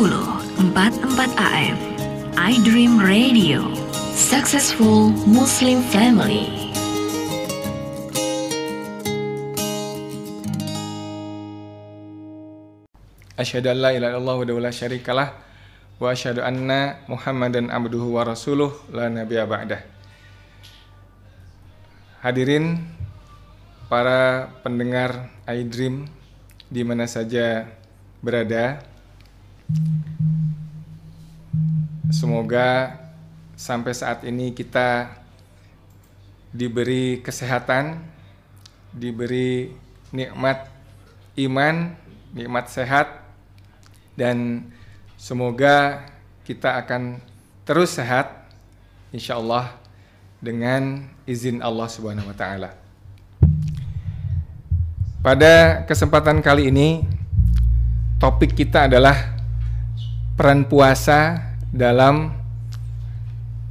44 AM iDream Radio Successful Muslim Family Asyhadu an la ilaha illallah wa la syarikalah wa asyhadu anna Muhammadan abduhu wa rasuluh la nabiyya ba'dah. Hadirin para pendengar iDream di mana saja berada. Semoga sampai saat ini kita diberi kesehatan, diberi nikmat iman, nikmat sehat, dan semoga kita akan terus sehat, insya Allah dengan izin Allah Subhanahu Wa Taala. Pada kesempatan kali ini, topik kita adalah peran puasa dalam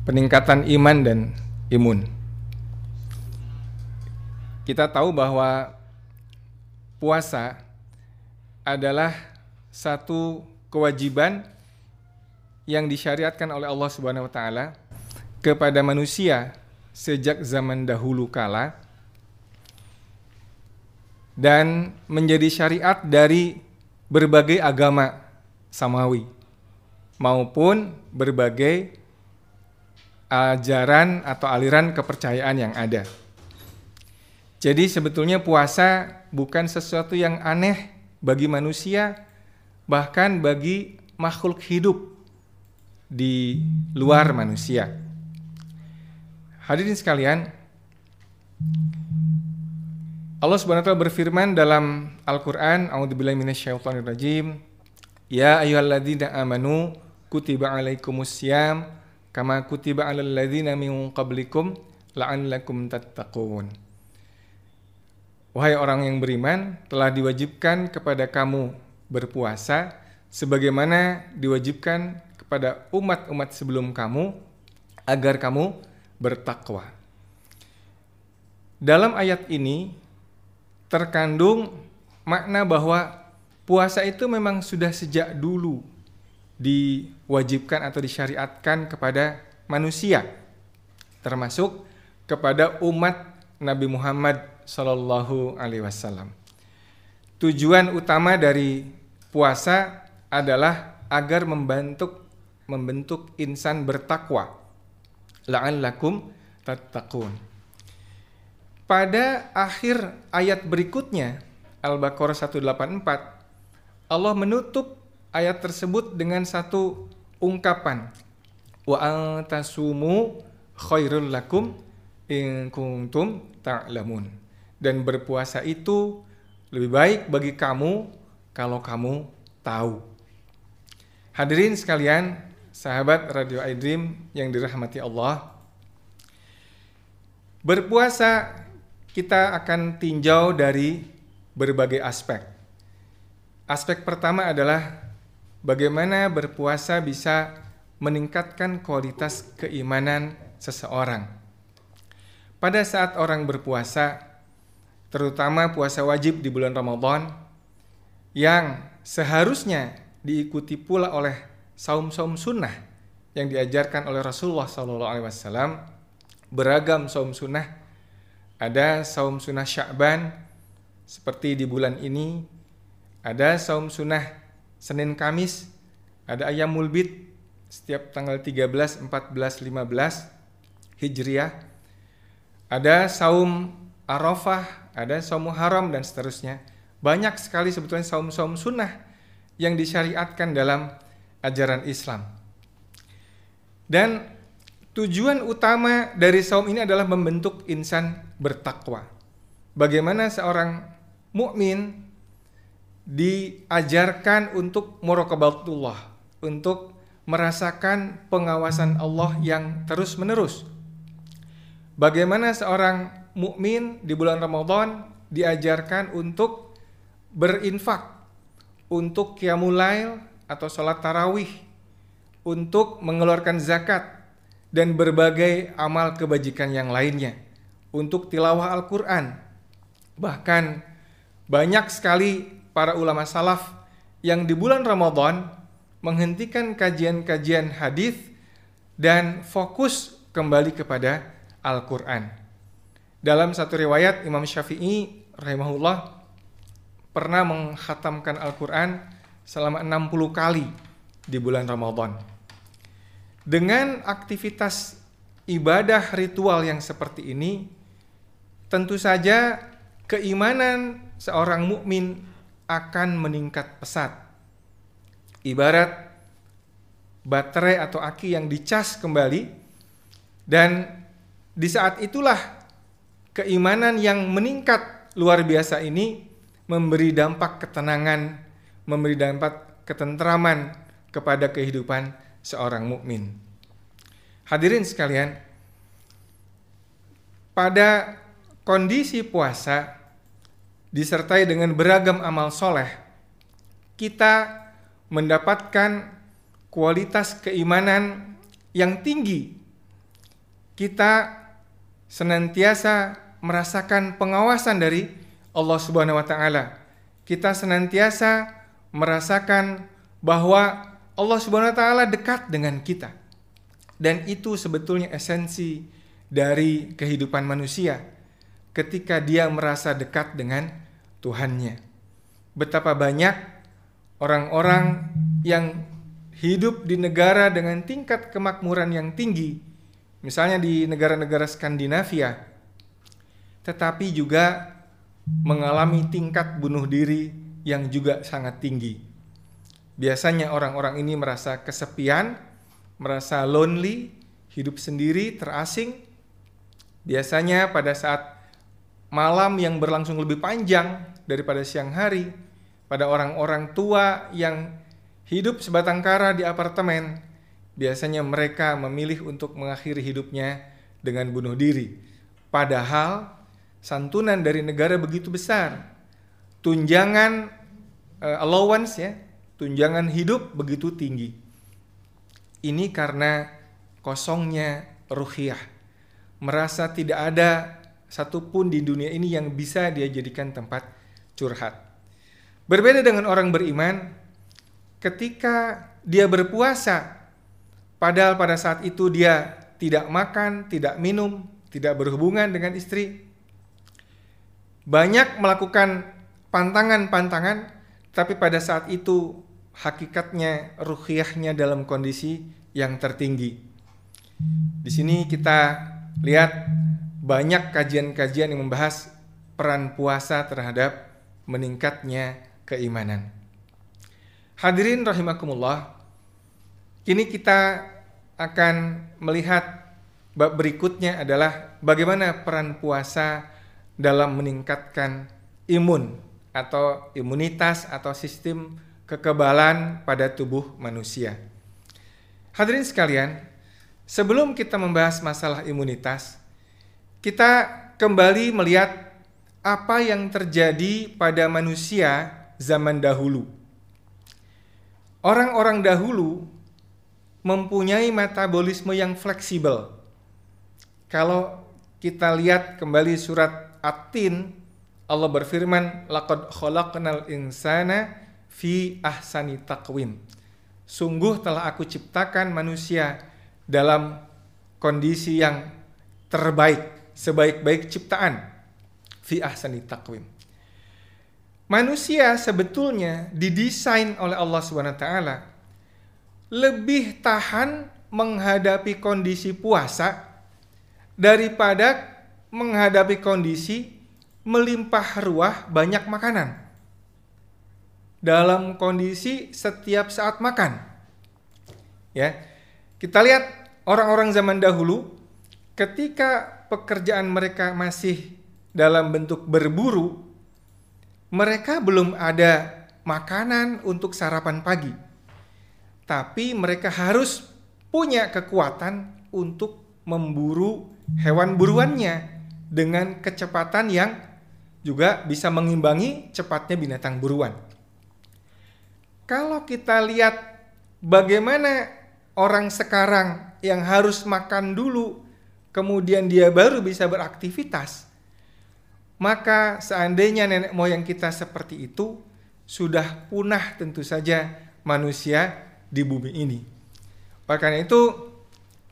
peningkatan iman dan imun. Kita tahu bahwa puasa adalah satu kewajiban yang disyariatkan oleh Allah Subhanahu wa taala kepada manusia sejak zaman dahulu kala dan menjadi syariat dari berbagai agama samawi maupun berbagai ajaran atau aliran kepercayaan yang ada. Jadi sebetulnya puasa bukan sesuatu yang aneh bagi manusia, bahkan bagi makhluk hidup di luar manusia. Hadirin sekalian, Allah Subhanahu wa taala berfirman dalam Al-Qur'an, A'udzubillahi minasyaitonirrajim, Ya ayyuhalladzina amanu kutiba alaikumusiyam kama kutiba alal ladzina min qablikum la'allakum tattaqun. Wahai orang yang beriman, telah diwajibkan kepada kamu berpuasa sebagaimana diwajibkan kepada umat-umat sebelum kamu agar kamu bertakwa. Dalam ayat ini terkandung makna bahwa puasa itu memang sudah sejak dulu diwajibkan atau disyariatkan kepada manusia termasuk kepada umat Nabi Muhammad Shallallahu Alaihi Wasallam. Tujuan utama dari puasa adalah agar membentuk membentuk insan bertakwa. La'allakum tattaqun. Pada akhir ayat berikutnya Al-Baqarah 184 Allah menutup ayat tersebut dengan satu ungkapan. Wa antasumu khairul lakum in kuntum ta'lamun. Dan berpuasa itu lebih baik bagi kamu kalau kamu tahu. Hadirin sekalian sahabat Radio iDream yang dirahmati Allah berpuasa kita akan tinjau dari berbagai aspek. Aspek pertama adalah bagaimana berpuasa bisa meningkatkan kualitas keimanan seseorang. Pada saat orang berpuasa, terutama puasa wajib di bulan Ramadan, yang seharusnya diikuti pula oleh saum-saum sunnah yang diajarkan oleh Rasulullah SAW, beragam saum sunnah, ada saum sunnah Sya'ban seperti di bulan ini, ada saum sunnah Senin Kamis ada ayam mulbit setiap tanggal 13, 14, 15 Hijriah. Ada saum Arafah, ada saum Muharram dan seterusnya. Banyak sekali sebetulnya saum-saum sunnah yang disyariatkan dalam ajaran Islam. Dan tujuan utama dari saum ini adalah membentuk insan bertakwa. Bagaimana seorang mukmin diajarkan untuk muraqabatullah, untuk merasakan pengawasan Allah yang terus-menerus. Bagaimana seorang mukmin di bulan Ramadan diajarkan untuk berinfak, untuk qiyamul atau sholat tarawih, untuk mengeluarkan zakat dan berbagai amal kebajikan yang lainnya, untuk tilawah Al-Qur'an. Bahkan banyak sekali para ulama salaf yang di bulan Ramadan menghentikan kajian-kajian hadis dan fokus kembali kepada Al-Qur'an. Dalam satu riwayat Imam Syafi'i rahimahullah pernah menghatamkan Al-Qur'an selama 60 kali di bulan Ramadan. Dengan aktivitas ibadah ritual yang seperti ini, tentu saja keimanan seorang mukmin akan meningkat pesat. Ibarat baterai atau aki yang dicas kembali dan di saat itulah keimanan yang meningkat luar biasa ini memberi dampak ketenangan, memberi dampak ketentraman kepada kehidupan seorang mukmin. Hadirin sekalian, pada kondisi puasa disertai dengan beragam amal soleh, kita mendapatkan kualitas keimanan yang tinggi. Kita senantiasa merasakan pengawasan dari Allah Subhanahu wa taala. Kita senantiasa merasakan bahwa Allah Subhanahu wa taala dekat dengan kita. Dan itu sebetulnya esensi dari kehidupan manusia ketika dia merasa dekat dengan Tuhannya. Betapa banyak orang-orang yang hidup di negara dengan tingkat kemakmuran yang tinggi, misalnya di negara-negara Skandinavia, tetapi juga mengalami tingkat bunuh diri yang juga sangat tinggi. Biasanya orang-orang ini merasa kesepian, merasa lonely, hidup sendiri, terasing. Biasanya pada saat malam yang berlangsung lebih panjang daripada siang hari, pada orang-orang tua yang hidup sebatang kara di apartemen, biasanya mereka memilih untuk mengakhiri hidupnya dengan bunuh diri. Padahal santunan dari negara begitu besar, tunjangan uh, allowance ya, tunjangan hidup begitu tinggi. Ini karena kosongnya ruhiyah, merasa tidak ada satupun di dunia ini yang bisa dia jadikan tempat curhat. Berbeda dengan orang beriman, ketika dia berpuasa, padahal pada saat itu dia tidak makan, tidak minum, tidak berhubungan dengan istri, banyak melakukan pantangan-pantangan, tapi pada saat itu hakikatnya ruhiyahnya dalam kondisi yang tertinggi. Di sini kita lihat banyak kajian-kajian yang membahas peran puasa terhadap meningkatnya keimanan. Hadirin rahimakumullah, kini kita akan melihat bab berikutnya adalah bagaimana peran puasa dalam meningkatkan imun atau imunitas atau sistem kekebalan pada tubuh manusia. Hadirin sekalian, sebelum kita membahas masalah imunitas, kita kembali melihat apa yang terjadi pada manusia zaman dahulu. Orang-orang dahulu mempunyai metabolisme yang fleksibel. Kalau kita lihat kembali surat At-Tin, Allah berfirman, "Laqad khalaqnal insana fi ahsani taqwim." Sungguh telah aku ciptakan manusia dalam kondisi yang terbaik sebaik-baik ciptaan fi ahsani takwim. Manusia sebetulnya didesain oleh Allah Swt lebih tahan menghadapi kondisi puasa daripada menghadapi kondisi melimpah ruah banyak makanan. Dalam kondisi setiap saat makan. Ya. Kita lihat orang-orang zaman dahulu ketika pekerjaan mereka masih dalam bentuk berburu, mereka belum ada makanan untuk sarapan pagi. Tapi mereka harus punya kekuatan untuk memburu hewan buruannya dengan kecepatan yang juga bisa mengimbangi cepatnya binatang buruan. Kalau kita lihat bagaimana orang sekarang yang harus makan dulu kemudian dia baru bisa beraktivitas, maka seandainya nenek moyang kita seperti itu, sudah punah tentu saja manusia di bumi ini. Karena itu,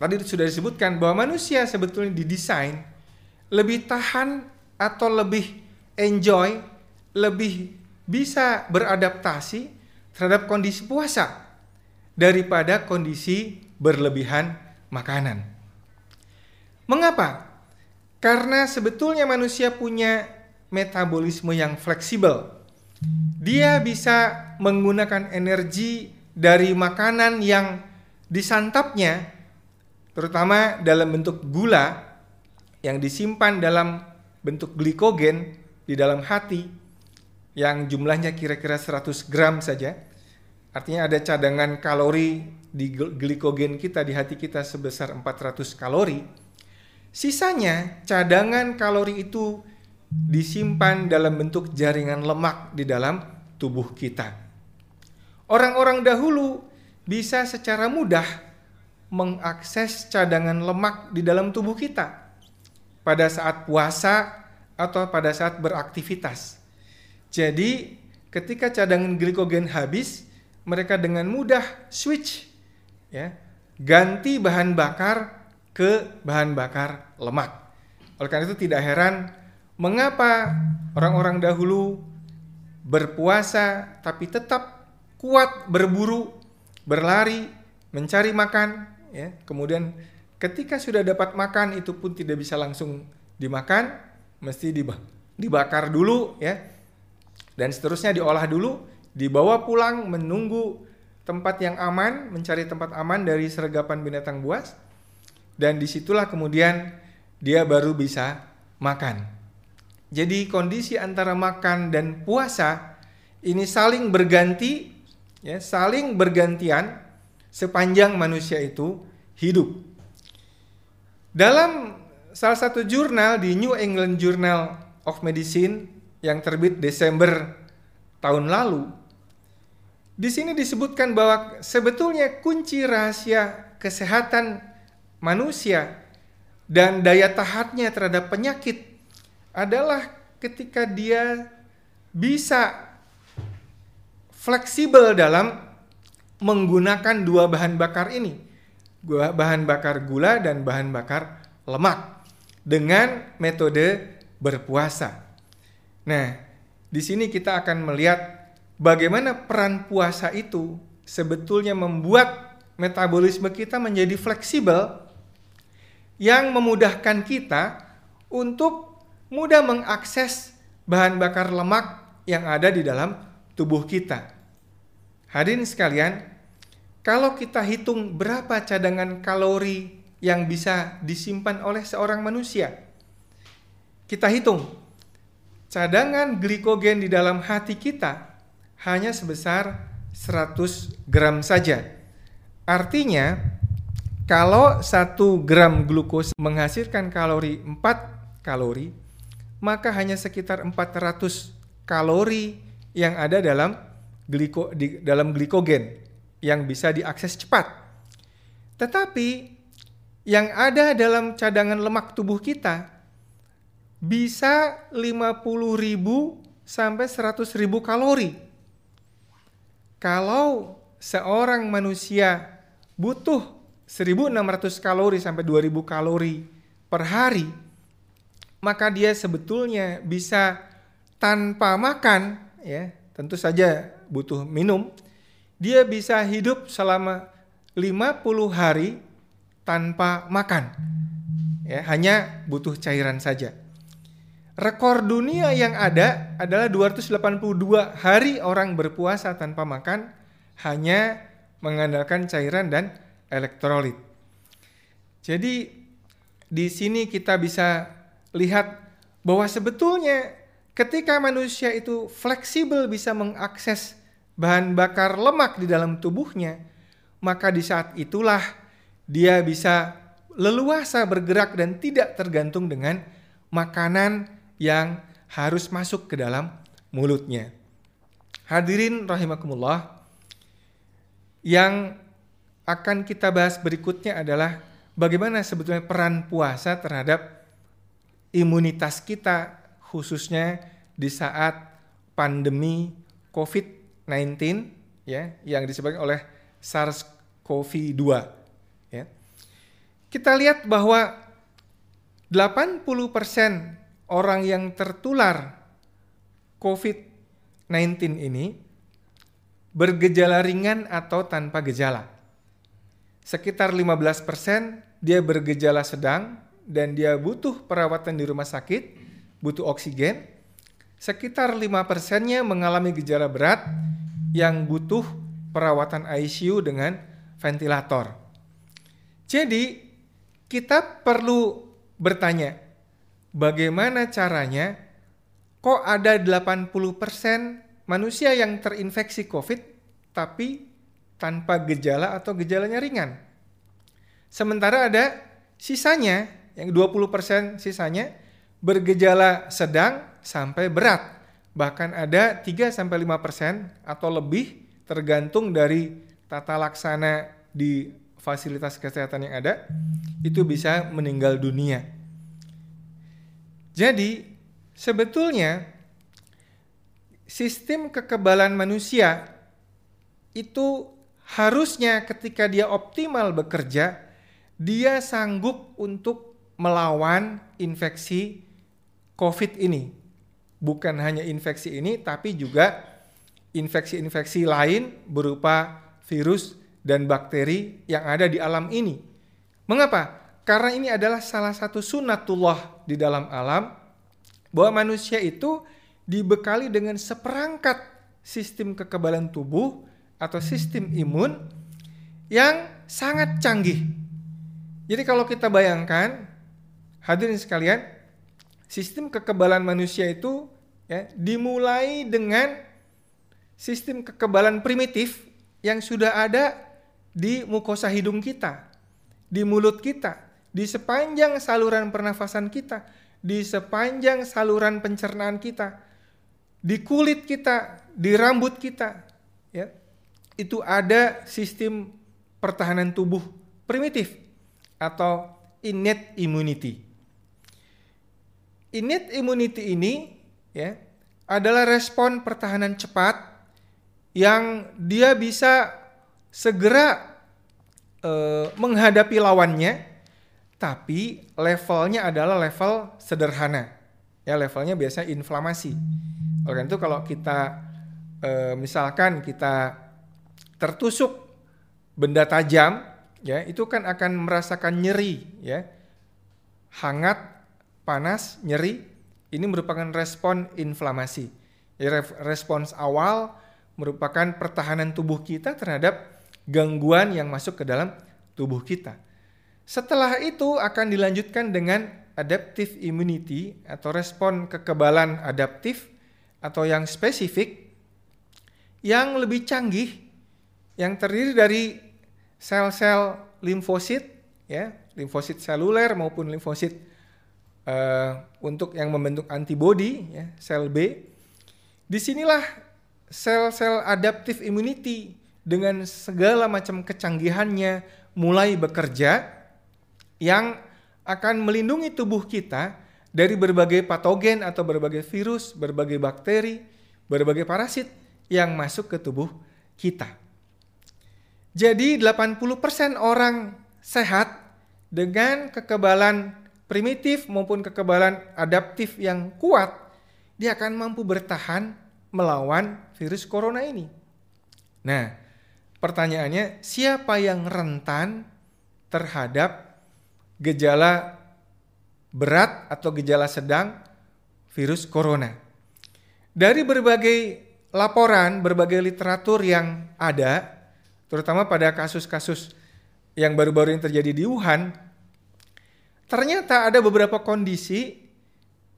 tadi sudah disebutkan bahwa manusia sebetulnya didesain lebih tahan atau lebih enjoy, lebih bisa beradaptasi terhadap kondisi puasa daripada kondisi berlebihan makanan. Mengapa? Karena sebetulnya manusia punya metabolisme yang fleksibel. Dia bisa menggunakan energi dari makanan yang disantapnya, terutama dalam bentuk gula yang disimpan dalam bentuk glikogen di dalam hati, yang jumlahnya kira-kira 100 gram saja. Artinya ada cadangan kalori di glikogen kita di hati kita sebesar 400 kalori. Sisanya cadangan kalori itu disimpan dalam bentuk jaringan lemak di dalam tubuh kita. Orang-orang dahulu bisa secara mudah mengakses cadangan lemak di dalam tubuh kita pada saat puasa atau pada saat beraktivitas. Jadi, ketika cadangan glikogen habis, mereka dengan mudah switch ya, ganti bahan bakar ke bahan bakar lemak. Oleh karena itu tidak heran mengapa orang-orang dahulu berpuasa tapi tetap kuat berburu, berlari, mencari makan, ya. Kemudian ketika sudah dapat makan itu pun tidak bisa langsung dimakan, mesti dibakar dulu, ya. Dan seterusnya diolah dulu, dibawa pulang menunggu tempat yang aman, mencari tempat aman dari sergapan binatang buas, dan di situlah kemudian dia baru bisa makan. Jadi kondisi antara makan dan puasa ini saling berganti, ya, saling bergantian sepanjang manusia itu hidup. Dalam salah satu jurnal di New England Journal of Medicine yang terbit Desember tahun lalu, di sini disebutkan bahwa sebetulnya kunci rahasia kesehatan manusia dan daya tahannya terhadap penyakit adalah ketika dia bisa fleksibel dalam menggunakan dua bahan bakar ini, bahan bakar gula dan bahan bakar lemak dengan metode berpuasa. Nah, di sini kita akan melihat bagaimana peran puasa itu sebetulnya membuat metabolisme kita menjadi fleksibel yang memudahkan kita untuk mudah mengakses bahan bakar lemak yang ada di dalam tubuh kita. Hadirin sekalian, kalau kita hitung berapa cadangan kalori yang bisa disimpan oleh seorang manusia, kita hitung cadangan glikogen di dalam hati kita hanya sebesar 100 gram saja. Artinya, kalau 1 gram glukos menghasilkan kalori 4 kalori, maka hanya sekitar 400 kalori yang ada dalam gliko, di, dalam glikogen yang bisa diakses cepat. Tetapi yang ada dalam cadangan lemak tubuh kita bisa 50.000 sampai 100.000 kalori. Kalau seorang manusia butuh 1.600 kalori sampai 2.000 kalori per hari, maka dia sebetulnya bisa tanpa makan ya tentu saja butuh minum dia bisa hidup selama 50 hari tanpa makan ya hanya butuh cairan saja. Rekor dunia yang ada adalah 282 hari orang berpuasa tanpa makan hanya mengandalkan cairan dan elektrolit jadi di sini kita bisa lihat bahwa sebetulnya ketika manusia itu fleksibel bisa mengakses bahan bakar lemak di dalam tubuhnya, maka di saat itulah dia bisa leluasa bergerak dan tidak tergantung dengan makanan yang harus masuk ke dalam mulutnya. Hadirin rahimakumullah, yang akan kita bahas berikutnya adalah bagaimana sebetulnya peran puasa terhadap imunitas kita khususnya di saat pandemi COVID-19 ya yang disebabkan oleh SARS-CoV-2. Ya. Kita lihat bahwa 80% orang yang tertular COVID-19 ini bergejala ringan atau tanpa gejala. Sekitar 15% dia bergejala sedang dan dia butuh perawatan di rumah sakit, butuh oksigen. Sekitar 5 persennya mengalami gejala berat yang butuh perawatan ICU dengan ventilator. Jadi kita perlu bertanya, bagaimana caranya kok ada 80% manusia yang terinfeksi COVID tapi tanpa gejala atau gejalanya ringan. Sementara ada sisanya yang 20% sisanya bergejala sedang sampai berat. Bahkan ada 3 sampai 5% atau lebih tergantung dari tata laksana di fasilitas kesehatan yang ada itu bisa meninggal dunia. Jadi sebetulnya sistem kekebalan manusia itu harusnya ketika dia optimal bekerja, dia sanggup untuk melawan infeksi COVID ini. Bukan hanya infeksi ini, tapi juga infeksi-infeksi lain berupa virus dan bakteri yang ada di alam ini. Mengapa? Karena ini adalah salah satu sunatullah di dalam alam bahwa manusia itu dibekali dengan seperangkat sistem kekebalan tubuh atau sistem imun yang sangat canggih. Jadi kalau kita bayangkan, hadirin sekalian, sistem kekebalan manusia itu ya, dimulai dengan sistem kekebalan primitif yang sudah ada di mukosa hidung kita, di mulut kita, di sepanjang saluran pernafasan kita, di sepanjang saluran pencernaan kita, di kulit kita, di rambut kita, ya, itu ada sistem pertahanan tubuh primitif atau innate immunity. Innate immunity ini ya adalah respon pertahanan cepat yang dia bisa segera eh, menghadapi lawannya, tapi levelnya adalah level sederhana. Ya levelnya biasa inflamasi. Oleh karena itu kalau kita e, misalkan kita tertusuk benda tajam ya itu kan akan merasakan nyeri ya. Hangat, panas, nyeri ini merupakan respon inflamasi. Ya, respons awal merupakan pertahanan tubuh kita terhadap gangguan yang masuk ke dalam tubuh kita. Setelah itu akan dilanjutkan dengan adaptive immunity atau respon kekebalan adaptif atau yang spesifik yang lebih canggih yang terdiri dari sel-sel limfosit ya limfosit seluler maupun limfosit uh, untuk yang membentuk antibodi ya sel B di sinilah sel-sel adaptive immunity dengan segala macam kecanggihannya mulai bekerja yang akan melindungi tubuh kita dari berbagai patogen atau berbagai virus, berbagai bakteri, berbagai parasit yang masuk ke tubuh kita. Jadi 80% orang sehat dengan kekebalan primitif maupun kekebalan adaptif yang kuat, dia akan mampu bertahan melawan virus corona ini. Nah, pertanyaannya siapa yang rentan terhadap gejala berat atau gejala sedang virus corona. Dari berbagai laporan, berbagai literatur yang ada, terutama pada kasus-kasus yang baru-baru ini terjadi di Wuhan, ternyata ada beberapa kondisi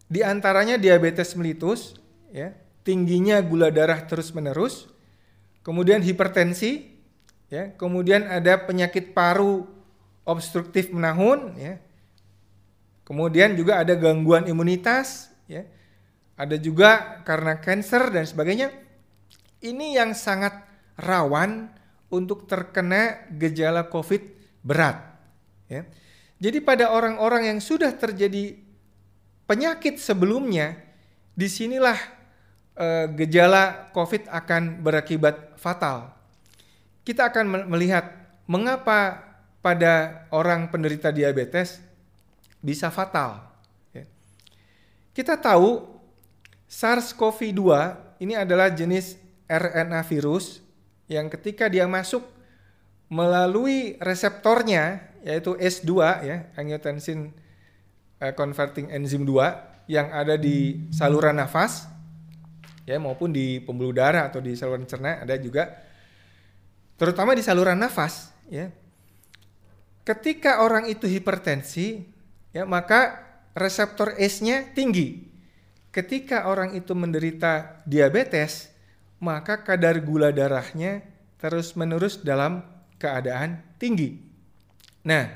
di antaranya diabetes mellitus, ya, tingginya gula darah terus-menerus, kemudian hipertensi, ya, kemudian ada penyakit paru obstruktif menahun, ya, Kemudian juga ada gangguan imunitas, ya. Ada juga karena cancer dan sebagainya. Ini yang sangat rawan untuk terkena gejala COVID berat. Ya. Jadi pada orang-orang yang sudah terjadi penyakit sebelumnya, di sinilah e, gejala COVID akan berakibat fatal. kita akan melihat mengapa pada orang penderita diabetes bisa fatal. Ya. Kita tahu SARS-CoV-2 ini adalah jenis RNA virus yang ketika dia masuk melalui reseptornya yaitu S2 ya, angiotensin eh, converting enzim 2 yang ada di saluran nafas ya maupun di pembuluh darah atau di saluran cerna ada juga terutama di saluran nafas ya. Ketika orang itu hipertensi ya maka reseptor S-nya tinggi. Ketika orang itu menderita diabetes, maka kadar gula darahnya terus-menerus dalam keadaan tinggi. Nah,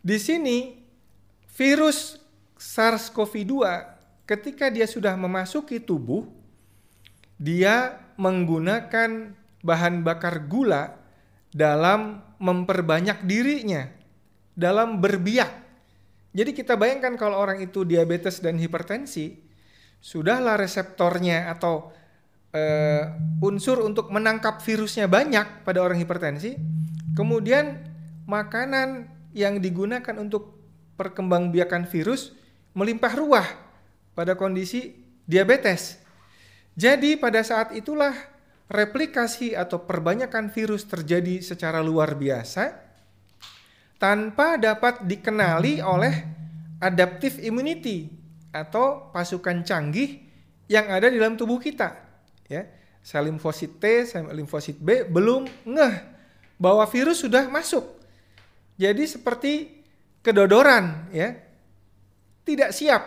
di sini virus SARS-CoV-2 ketika dia sudah memasuki tubuh, dia menggunakan bahan bakar gula dalam memperbanyak dirinya, dalam berbiak. Jadi kita bayangkan kalau orang itu diabetes dan hipertensi, sudahlah reseptornya atau uh, unsur untuk menangkap virusnya banyak pada orang hipertensi, kemudian makanan yang digunakan untuk perkembangbiakan virus melimpah ruah pada kondisi diabetes. Jadi pada saat itulah replikasi atau perbanyakan virus terjadi secara luar biasa tanpa dapat dikenali oleh adaptive immunity atau pasukan canggih yang ada di dalam tubuh kita. Ya, sel limfosit T, sel limfosit B belum ngeh bahwa virus sudah masuk. Jadi seperti kedodoran, ya, tidak siap.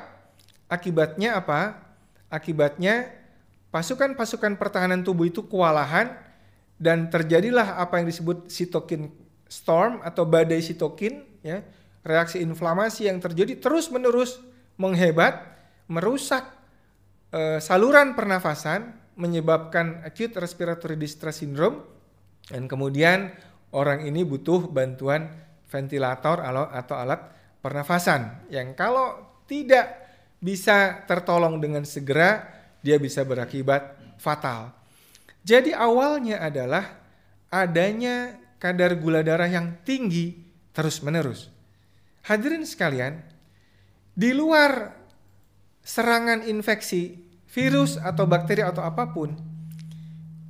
Akibatnya apa? Akibatnya pasukan-pasukan pertahanan tubuh itu kewalahan dan terjadilah apa yang disebut sitokin storm atau badai sitokin ya reaksi inflamasi yang terjadi terus menerus menghebat merusak e, saluran pernafasan menyebabkan acute respiratory distress syndrome dan kemudian orang ini butuh bantuan ventilator atau alat pernafasan yang kalau tidak bisa tertolong dengan segera dia bisa berakibat fatal. Jadi awalnya adalah adanya kadar gula darah yang tinggi terus-menerus. Hadirin sekalian, di luar serangan infeksi, virus atau bakteri atau apa pun,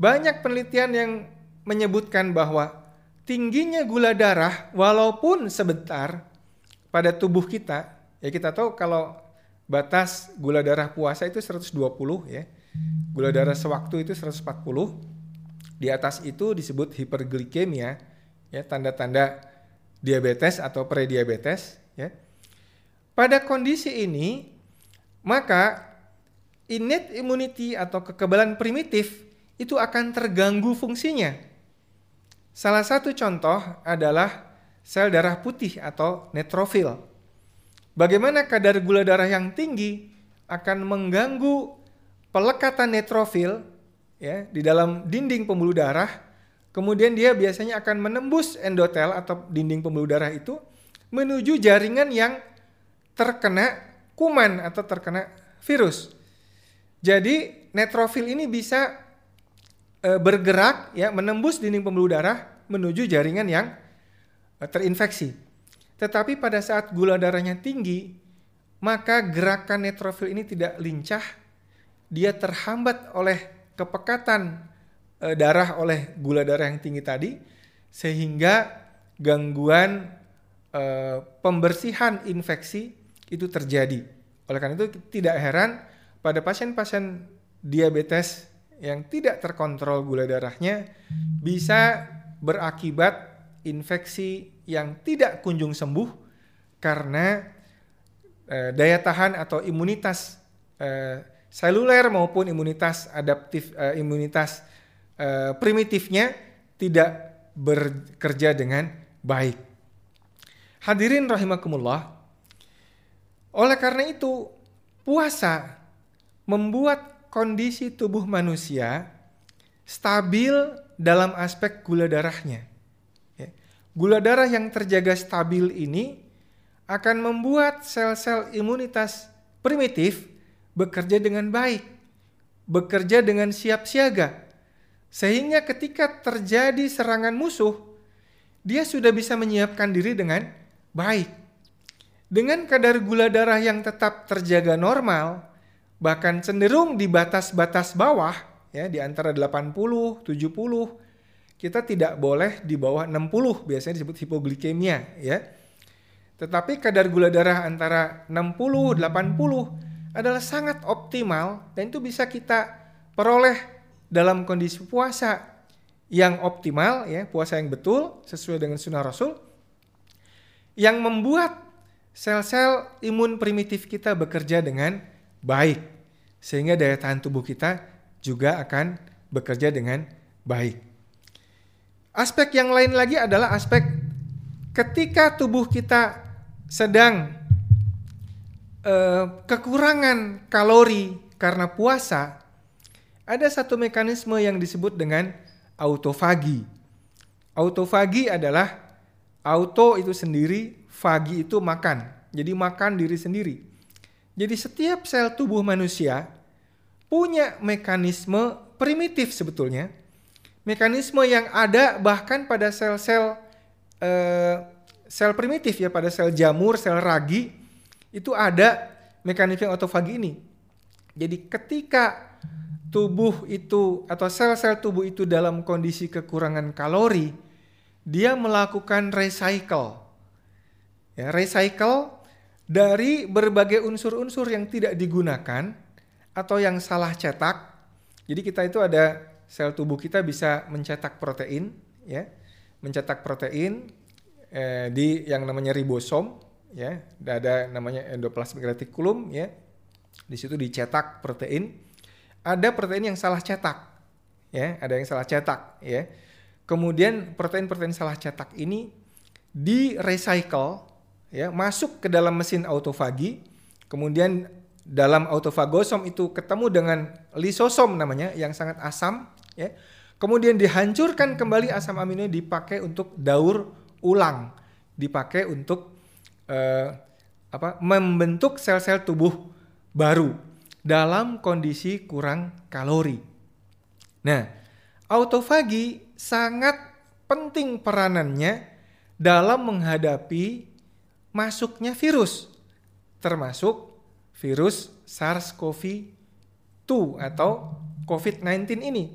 banyak penelitian yang menyebutkan bahwa tingginya gula darah walaupun sebentar pada tubuh kita, ya kita tahu kalau batas gula darah puasa itu 120 ya. Gula darah sewaktu itu 140 di atas itu disebut hiperglikemia, ya tanda-tanda diabetes atau prediabetes, ya. Pada kondisi ini, maka innate immunity atau kekebalan primitif itu akan terganggu fungsinya. Salah satu contoh adalah sel darah putih atau neutrofil. Bagaimana kadar gula darah yang tinggi akan mengganggu pelekatan neutrofil ya di dalam dinding pembuluh darah kemudian dia biasanya akan menembus endotel atau dinding pembuluh darah itu menuju jaringan yang terkena kuman atau terkena virus. Jadi neutrofil ini bisa e, bergerak ya menembus dinding pembuluh darah menuju jaringan yang e, terinfeksi. Tetapi pada saat gula darahnya tinggi, maka gerakan neutrofil ini tidak lincah, dia terhambat oleh kepekatan e, darah oleh gula darah yang tinggi tadi sehingga gangguan e, pembersihan infeksi itu terjadi. Oleh karena itu tidak heran pada pasien-pasien diabetes yang tidak terkontrol gula darahnya bisa berakibat infeksi yang tidak kunjung sembuh karena e, daya tahan atau imunitas e, seluler maupun imunitas adaptif uh, imunitas uh, primitifnya tidak bekerja dengan baik. Hadirin rahimakumullah. Oleh karena itu, puasa membuat kondisi tubuh manusia stabil dalam aspek gula darahnya. Ya. Gula darah yang terjaga stabil ini akan membuat sel-sel imunitas primitif bekerja dengan baik, bekerja dengan siap siaga, Sehingga ketika terjadi serangan musuh, dia sudah bisa menyiapkan diri dengan baik. Dengan kadar gula darah yang tetap terjaga normal, bahkan cenderung di batas-batas bawah, ya di antara 80, 70, kita tidak boleh di bawah 60, biasanya disebut hipoglikemia, ya. Tetapi kadar gula darah antara 60, 80 adalah sangat optimal dan itu bisa kita peroleh dalam kondisi puasa yang optimal ya, puasa yang betul sesuai dengan sunnah Rasul yang membuat sel-sel imun primitif kita bekerja dengan baik sehingga daya tahan tubuh kita juga akan bekerja dengan baik. Aspek yang lain lagi adalah aspek ketika tubuh kita sedang uh, kekurangan kalori karena puasa, ada satu mekanisme yang disebut dengan autofagi. Autofagi adalah auto itu sendiri, fagi itu makan. Jadi makan diri sendiri. Jadi setiap sel tubuh manusia punya mekanisme primitif sebetulnya. Mekanisme yang ada bahkan pada sel-sel eh, sel primitif ya pada sel jamur, sel ragi itu ada mekanisme autofagi ini. Jadi ketika tubuh itu atau sel-sel tubuh itu dalam kondisi kekurangan kalori, dia melakukan recycle. Ya, recycle dari berbagai unsur-unsur yang tidak digunakan atau yang salah cetak. Jadi kita itu ada sel tubuh kita bisa mencetak protein, ya, mencetak protein eh, di yang namanya ribosom, ya, ada namanya endoplasmic reticulum, ya, di situ dicetak protein ada protein yang salah cetak, ya, ada yang salah cetak, ya. Kemudian protein-protein salah cetak ini di recycle, ya, masuk ke dalam mesin autofagi, kemudian dalam autofagosom itu ketemu dengan lisosom namanya yang sangat asam, ya. Kemudian dihancurkan kembali asam amino dipakai untuk daur ulang, dipakai untuk eh, apa? membentuk sel-sel tubuh baru dalam kondisi kurang kalori. Nah, autofagi sangat penting peranannya dalam menghadapi masuknya virus, termasuk virus SARS-CoV-2 atau COVID-19 ini.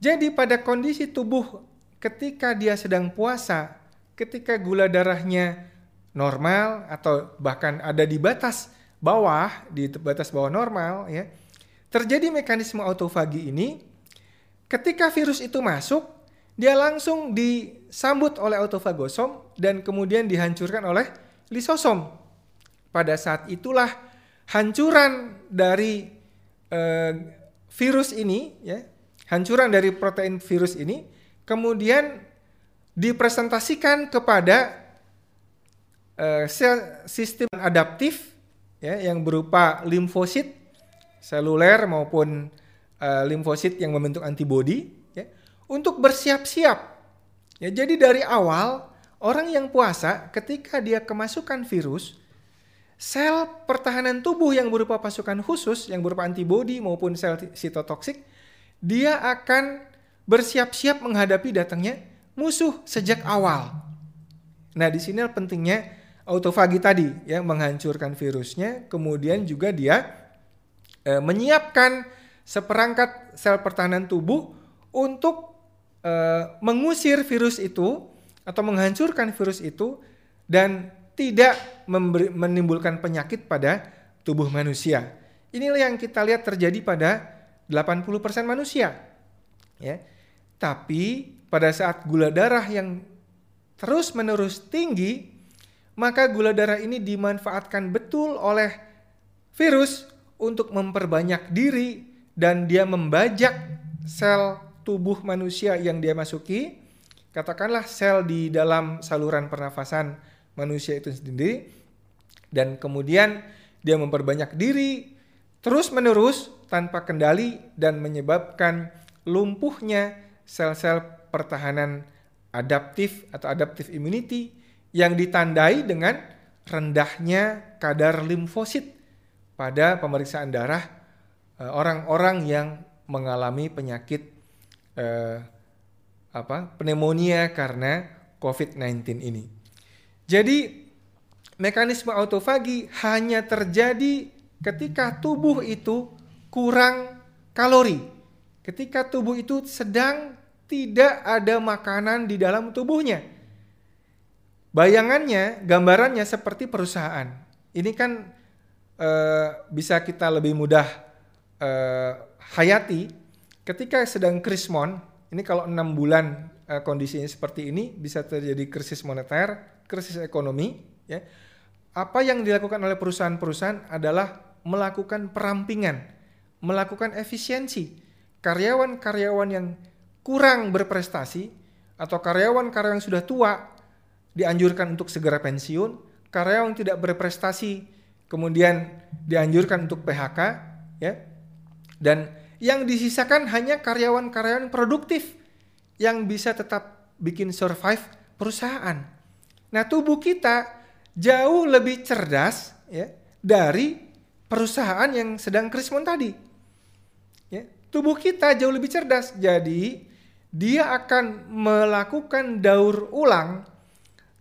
Jadi pada kondisi tubuh ketika dia sedang puasa, ketika gula darahnya normal atau bahkan ada di batas bawah di batas bawah normal ya terjadi mekanisme autofagi ini ketika virus itu masuk dia langsung disambut oleh autofagosom dan kemudian dihancurkan oleh lisosom pada saat itulah hancuran dari eh, virus ini ya hancuran dari protein virus ini kemudian dipresentasikan kepada eh, sistem adaptif ya yang berupa limfosit seluler maupun uh, limfosit yang membentuk antibodi ya untuk bersiap-siap. Ya jadi dari awal orang yang puasa ketika dia kemasukan virus sel pertahanan tubuh yang berupa pasukan khusus yang berupa antibodi maupun sel sitotoksik dia akan bersiap-siap menghadapi datangnya musuh sejak awal. Nah, di sini pentingnya autofagi tadi ya menghancurkan virusnya, kemudian juga dia e, menyiapkan seperangkat sel pertahanan tubuh untuk e, mengusir virus itu atau menghancurkan virus itu dan tidak memberi, menimbulkan penyakit pada tubuh manusia. Inilah yang kita lihat terjadi pada 80% manusia. Ya. Tapi pada saat gula darah yang terus-menerus tinggi, maka gula darah ini dimanfaatkan betul oleh virus untuk memperbanyak diri dan dia membajak sel tubuh manusia yang dia masuki, katakanlah sel di dalam saluran pernafasan manusia itu sendiri dan kemudian dia memperbanyak diri terus-menerus tanpa kendali dan menyebabkan lumpuhnya sel-sel pertahanan adaptif atau adaptive immunity yang ditandai dengan rendahnya kadar limfosit pada pemeriksaan darah eh, orang-orang yang mengalami penyakit eh, apa pneumonia karena COVID-19 ini. Jadi mekanisme autofagi hanya terjadi ketika tubuh itu kurang kalori. Ketika tubuh itu sedang tidak ada makanan di dalam tubuhnya. Bayangannya, gambarannya seperti perusahaan. Ini kan uh, bisa kita lebih mudah uh, hayati ketika sedang krismon. Ini kalau enam bulan uh, kondisinya seperti ini bisa terjadi krisis moneter, krisis ekonomi. Ya. Apa yang dilakukan oleh perusahaan-perusahaan adalah melakukan perampingan, melakukan efisiensi. Karyawan-karyawan yang kurang berprestasi atau karyawan-karyawan yang sudah tua dianjurkan untuk segera pensiun, karyawan yang tidak berprestasi kemudian dianjurkan untuk PHK ya. Dan yang disisakan hanya karyawan-karyawan produktif yang bisa tetap bikin survive perusahaan. Nah, tubuh kita jauh lebih cerdas ya dari perusahaan yang sedang krismon tadi. Ya, tubuh kita jauh lebih cerdas. Jadi, dia akan melakukan daur ulang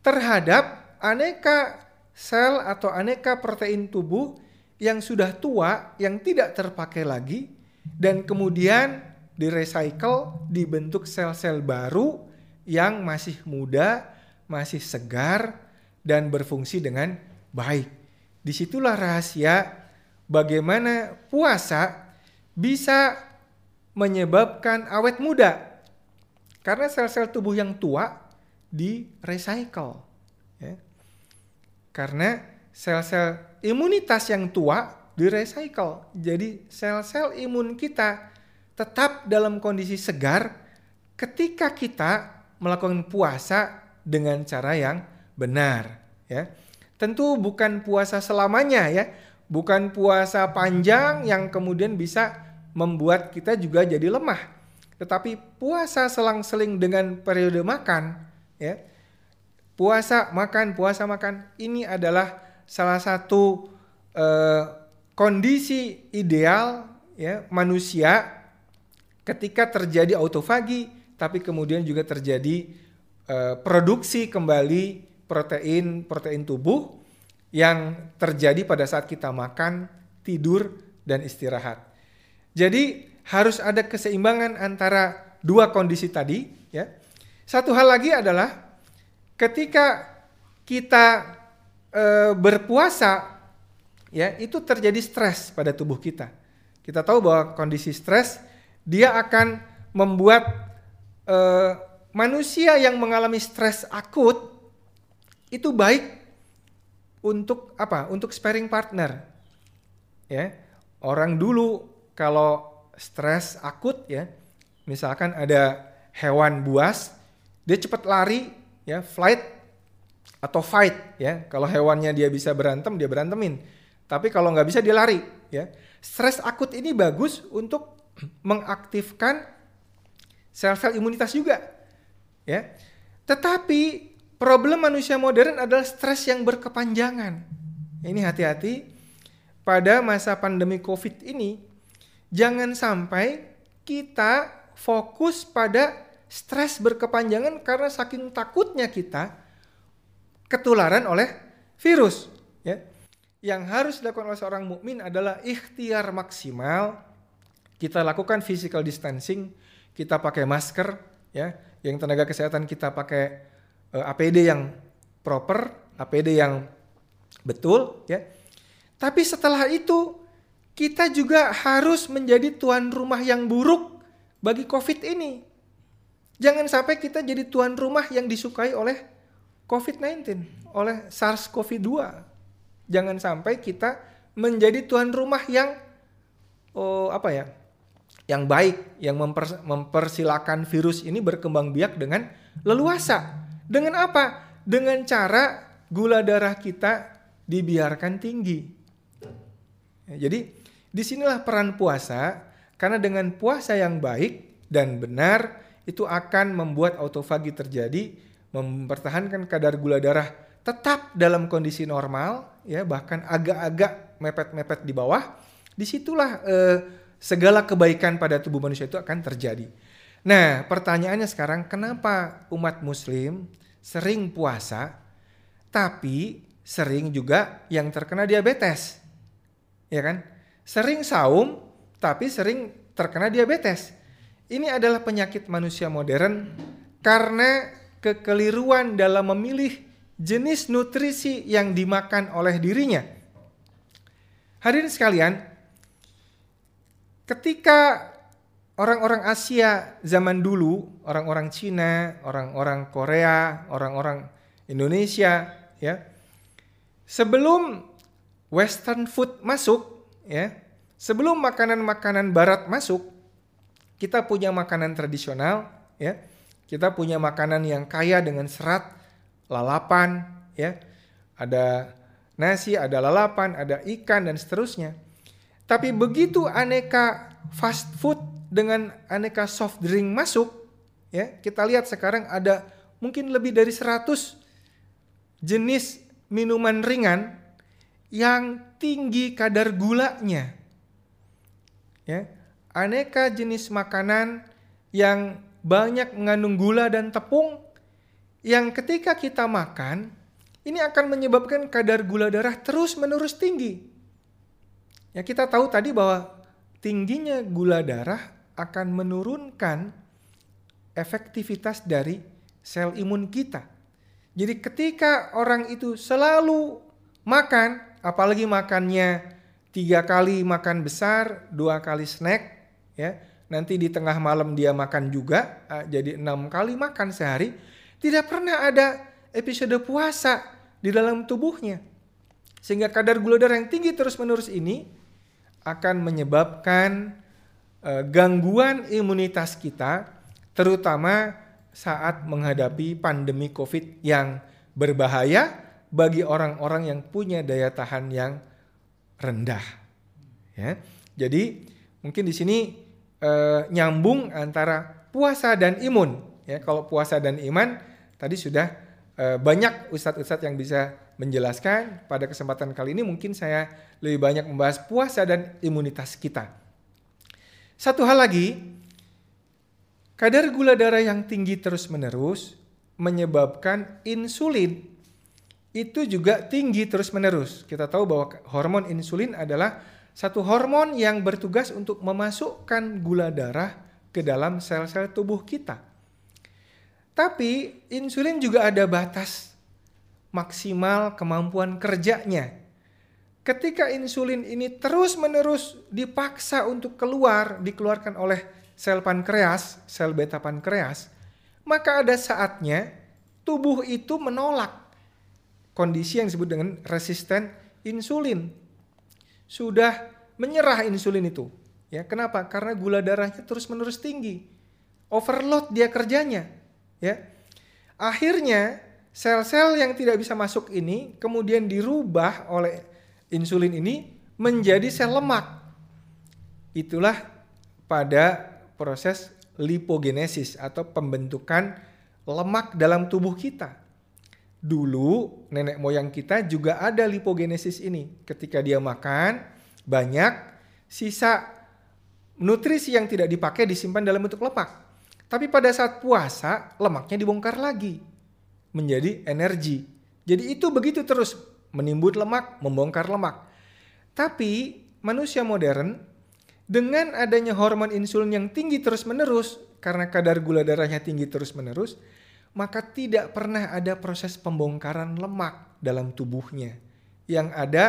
terhadap aneka sel atau aneka protein tubuh yang sudah tua, yang tidak terpakai lagi, dan kemudian direcycle, dibentuk sel-sel baru yang masih muda, masih segar, dan berfungsi dengan baik. Di situlah rahasia bagaimana puasa bisa menyebabkan awet muda karena sel-sel tubuh yang tua di recycle. Ya. Karena sel-sel imunitas yang tua di recycle. Jadi sel-sel imun kita tetap dalam kondisi segar ketika kita melakukan puasa dengan cara yang benar. Ya. Tentu bukan puasa selamanya ya. Bukan puasa panjang yang kemudian bisa membuat kita juga jadi lemah tetapi puasa selang-seling dengan periode makan, ya, puasa makan, puasa makan, ini adalah salah satu eh, kondisi ideal ya manusia ketika terjadi autofagi, tapi kemudian juga terjadi eh, produksi kembali protein protein tubuh yang terjadi pada saat kita makan, tidur, dan istirahat. Jadi harus ada keseimbangan antara dua kondisi tadi ya. Satu hal lagi adalah ketika kita e, berpuasa ya itu terjadi stres pada tubuh kita. Kita tahu bahwa kondisi stres dia akan membuat e, manusia yang mengalami stres akut itu baik untuk apa? Untuk sparing partner. Ya. Orang dulu kalau stres akut ya. Misalkan ada hewan buas, dia cepat lari ya, flight atau fight ya. Kalau hewannya dia bisa berantem, dia berantemin. Tapi kalau nggak bisa dia lari ya. Stres akut ini bagus untuk mengaktifkan sel-sel imunitas juga. Ya. Tetapi problem manusia modern adalah stres yang berkepanjangan. Ini hati-hati pada masa pandemi Covid ini jangan sampai kita fokus pada stres berkepanjangan karena saking takutnya kita ketularan oleh virus. Yang harus dilakukan oleh seorang mukmin adalah ikhtiar maksimal. Kita lakukan physical distancing, kita pakai masker ya, yang tenaga kesehatan kita pakai uh, eh, APD yang proper, APD yang betul ya. Tapi setelah itu kita juga harus menjadi tuan rumah yang buruk bagi COVID ini. Jangan sampai kita jadi tuan rumah yang disukai oleh COVID-19, oleh SARS-CoV-2. Jangan sampai kita menjadi tuan rumah yang oh apa ya? yang baik, yang memper, mempersilahkan virus ini berkembang biak dengan leluasa. Dengan apa? Dengan cara gula darah kita dibiarkan tinggi. Ya, jadi Di sinilah peran puasa, karena dengan puasa yang baik dan benar itu akan membuat autofagi terjadi, mempertahankan kadar gula darah tetap dalam kondisi normal, ya bahkan agak-agak mepet-mepet di bawah. Di situlah eh, segala kebaikan pada tubuh manusia itu akan terjadi. Nah, pertanyaannya sekarang kenapa umat muslim sering puasa tapi sering juga yang terkena diabetes? Ya kan? Sering saum tapi sering terkena diabetes. Ini adalah penyakit manusia modern karena kekeliruan dalam memilih jenis nutrisi yang dimakan oleh dirinya. Hadirin sekalian, ketika orang-orang Asia zaman dulu, orang-orang Cina, orang-orang Korea, orang-orang Indonesia, ya, sebelum Western food masuk, ya, sebelum makanan-makanan Barat masuk, kita punya makanan tradisional, ya, kita punya makanan yang kaya dengan serat, lalapan, ya, ada nasi, ada lalapan, ada ikan dan seterusnya. Tapi begitu aneka fast food dengan aneka soft drink masuk, ya kita lihat sekarang ada mungkin lebih dari 100 jenis minuman ringan yang tinggi kadar gulanya. Ya, aneka jenis makanan yang banyak mengandung gula dan tepung yang ketika kita makan ini akan menyebabkan kadar gula darah terus menerus tinggi. Ya kita tahu tadi bahwa tingginya gula darah akan menurunkan efektivitas dari sel imun kita. Jadi ketika orang itu selalu makan, apalagi makannya tiga kali makan besar, dua kali snack, ya nanti di tengah malam dia makan juga, ah, jadi enam kali makan sehari, tidak pernah ada episode puasa di dalam tubuhnya. Sehingga kadar gula darah yang tinggi terus menerus ini akan menyebabkan Eh, gangguan imunitas kita, terutama saat menghadapi pandemi COVID yang berbahaya bagi orang-orang yang punya daya tahan yang rendah. Ya, jadi mungkin di sini eh, nyambung antara puasa dan imun. Ya, kalau puasa dan iman tadi sudah eh, banyak ustadz-ustadz yang bisa menjelaskan. Pada kesempatan kali ini mungkin saya lebih banyak membahas puasa dan imunitas kita. Satu hal lagi, kadar gula darah yang tinggi terus-menerus menyebabkan insulin itu juga tinggi terus-menerus. Kita tahu bahwa hormon insulin adalah satu hormon yang bertugas untuk memasukkan gula darah ke dalam sel-sel tubuh kita. Tapi insulin juga ada batas maksimal kemampuan kerjanya. Ketika insulin ini terus-menerus dipaksa untuk keluar, dikeluarkan oleh sel pankreas, sel beta pankreas, maka ada saatnya tubuh itu menolak kondisi yang disebut dengan resisten insulin. Sudah menyerah insulin itu. Ya, kenapa? Karena gula darahnya terus-menerus tinggi. Overload dia kerjanya, ya. Akhirnya sel-sel yang tidak bisa masuk ini kemudian dirubah oleh insulin ini menjadi sel lemak. Itulah pada proses lipogenesis atau pembentukan lemak dalam tubuh kita. Dulu nenek moyang kita juga ada lipogenesis ini. Ketika dia makan banyak sisa nutrisi yang tidak dipakai disimpan dalam bentuk lemak. Tapi pada saat puasa lemaknya dibongkar lagi menjadi energi. Jadi itu begitu terus menimbun lemak, membongkar lemak. Tapi manusia modern dengan adanya hormon insulin yang tinggi terus-menerus karena kadar gula darahnya tinggi terus-menerus, maka tidak pernah ada proses pembongkaran lemak dalam tubuhnya. Yang ada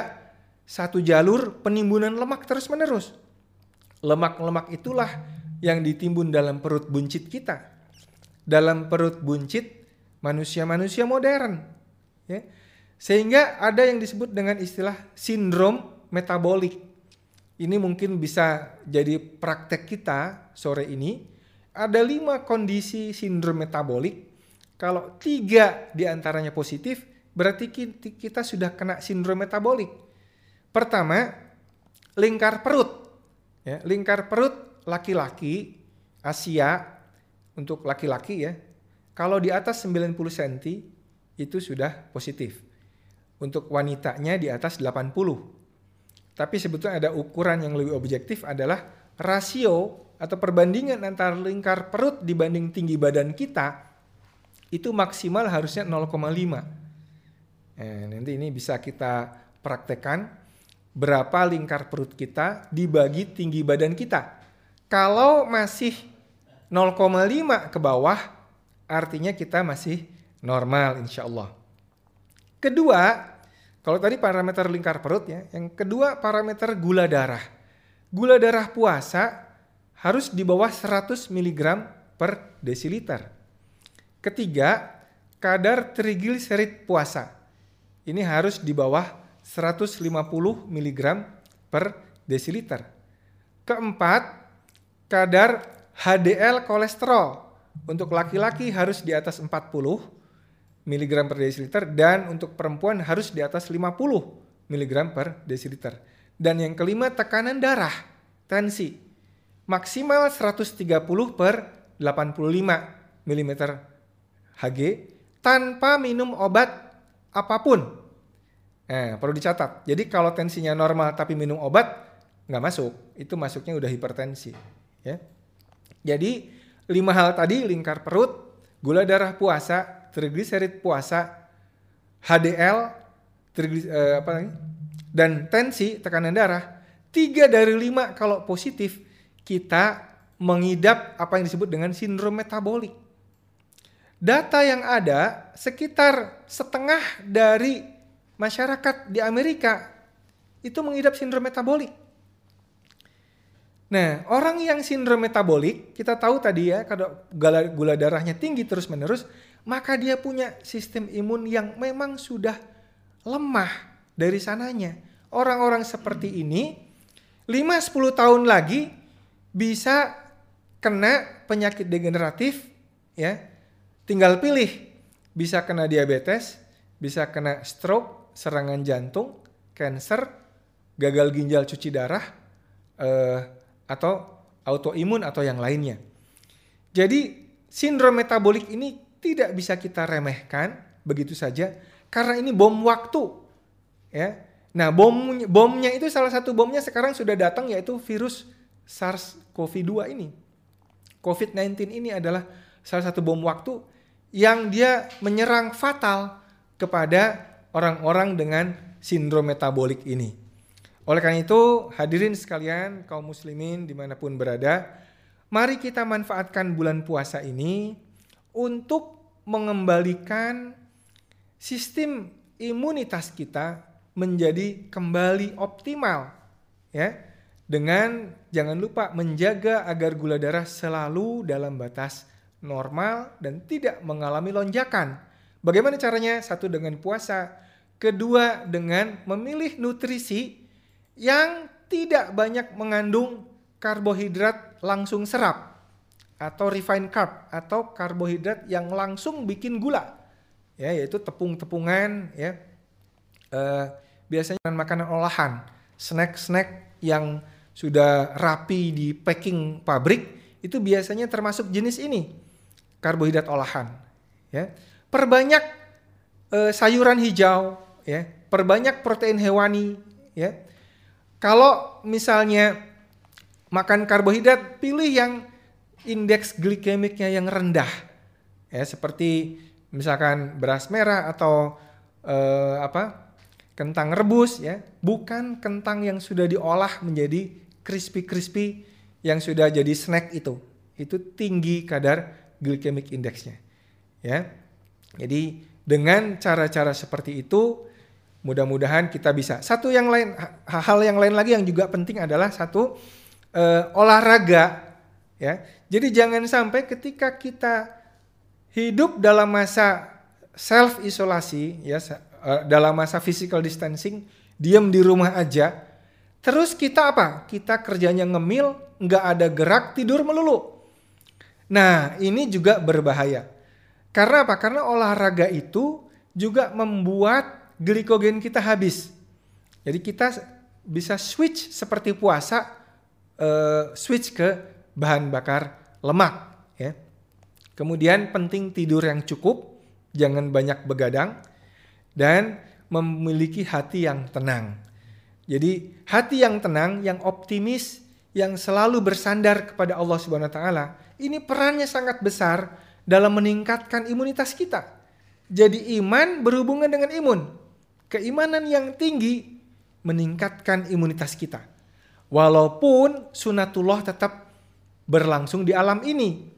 satu jalur penimbunan lemak terus-menerus. Lemak-lemak itulah yang ditimbun dalam perut buncit kita. Dalam perut buncit manusia-manusia modern. Ya. Sehingga ada yang disebut dengan istilah sindrom metabolik. Ini mungkin bisa jadi praktek kita sore ini. Ada lima kondisi sindrom metabolik. Kalau tiga di antaranya positif, berarti kita sudah kena sindrom metabolik. Pertama, lingkar perut. Ya, lingkar perut laki-laki Asia untuk laki-laki ya. Kalau di atas 90 cm itu sudah positif untuk wanitanya di atas 80. Tapi sebetulnya ada ukuran yang lebih objektif adalah rasio atau perbandingan antara lingkar perut dibanding tinggi badan kita itu maksimal harusnya 0,5. Eh, nanti ini bisa kita praktekkan berapa lingkar perut kita dibagi tinggi badan kita. Kalau masih 0,5 ke bawah, artinya kita masih normal insya Allah. Kedua, kalau tadi parameter lingkar perut ya, yang kedua parameter gula darah. Gula darah puasa harus di bawah 100 mg per desiliter. Ketiga, kadar trigliserid puasa. Ini harus di bawah 150 mg per desiliter. Keempat, kadar HDL kolesterol. Untuk laki-laki harus di atas 40 mg per desiliter dan untuk perempuan harus di atas 50 mg per desiliter. Dan yang kelima tekanan darah, tensi. Maksimal 130 per 85 mm Hg tanpa minum obat apa pun. Eh, perlu dicatat. Jadi kalau tensinya normal tapi minum obat nggak masuk, itu masuknya udah hipertensi. Ya. Jadi lima hal tadi lingkar perut, gula darah puasa, trigliserid puasa, HDL, triglis, eh, apa lagi? dan tensi tekanan darah, tiga dari lima kalau positif kita mengidap apa yang disebut dengan sindrom metabolik. Data yang ada sekitar setengah dari masyarakat di Amerika itu mengidap sindrom metabolik. Nah, orang yang sindrom metabolik, kita tahu tadi ya, kalau gula, darahnya tinggi terus-menerus, maka dia punya sistem imun yang memang sudah lemah dari sananya. Orang-orang seperti ini 5-10 tahun lagi bisa kena penyakit degeneratif ya. Tinggal pilih bisa kena diabetes, bisa kena stroke, serangan jantung, cancer, gagal ginjal cuci darah eh, atau autoimun atau yang lainnya. Jadi sindrom metabolik ini tidak bisa kita remehkan begitu saja karena ini bom waktu ya nah bom bomnya itu salah satu bomnya sekarang sudah datang yaitu virus SARS-CoV-2 ini COVID-19 ini adalah salah satu bom waktu yang dia menyerang fatal kepada orang-orang dengan sindrom metabolik ini. Oleh karena itu, hadirin sekalian, kaum muslimin di mana pun berada, mari kita manfaatkan bulan puasa ini untuk mengembalikan sistem imunitas kita menjadi kembali optimal ya dengan jangan lupa menjaga agar gula darah selalu dalam batas normal dan tidak mengalami lonjakan. Bagaimana caranya? Satu dengan puasa, kedua dengan memilih nutrisi yang tidak banyak mengandung karbohidrat langsung serap atau refined carb atau karbohidrat yang langsung bikin gula. Ya yaitu tepung-tepungan ya. Uh, biasanya makanan olahan snack-snack yang sudah rapi di packing pabrik itu biasanya termasuk jenis ini karbohidrat olahan ya. Perbanyak uh, sayuran hijau ya. Perbanyak protein hewani ya kalau misalnya makan karbohidrat pilih yang indeks glikemiknya yang rendah. Ya, seperti misalkan beras merah atau eh, apa? kentang rebus ya, bukan kentang yang sudah diolah menjadi crispy-crispy yang sudah jadi snack itu. Itu tinggi kadar glikemik indeksnya. Ya. Jadi dengan cara-cara seperti itu mudah-mudahan kita bisa. Satu yang lain hal yang lain lagi yang juga penting adalah satu eh, olahraga ya. Jadi jangan sampai ketika kita hidup dalam masa self isolasi ya eh, dalam masa physical distancing, diam di rumah aja, terus kita apa? Kita kerjanya ngemil, nggak ada gerak, tidur melulu. Nah, ini juga berbahaya. Karena apa? Karena olahraga itu juga membuat glikogen kita habis. Jadi kita bisa switch seperti puasa, uh, switch ke bahan bakar lemak ya. Kemudian penting tidur yang cukup, jangan banyak begadang dan memiliki hati yang tenang. Jadi hati yang tenang, yang optimis, yang selalu bersandar kepada Allah Subhanahu wa taala, ini perannya sangat besar dalam meningkatkan imunitas kita. Jadi iman berhubungan dengan imun. Keimanan yang tinggi meningkatkan imunitas kita. Walaupun sunatullah tetap berlangsung di alam ini.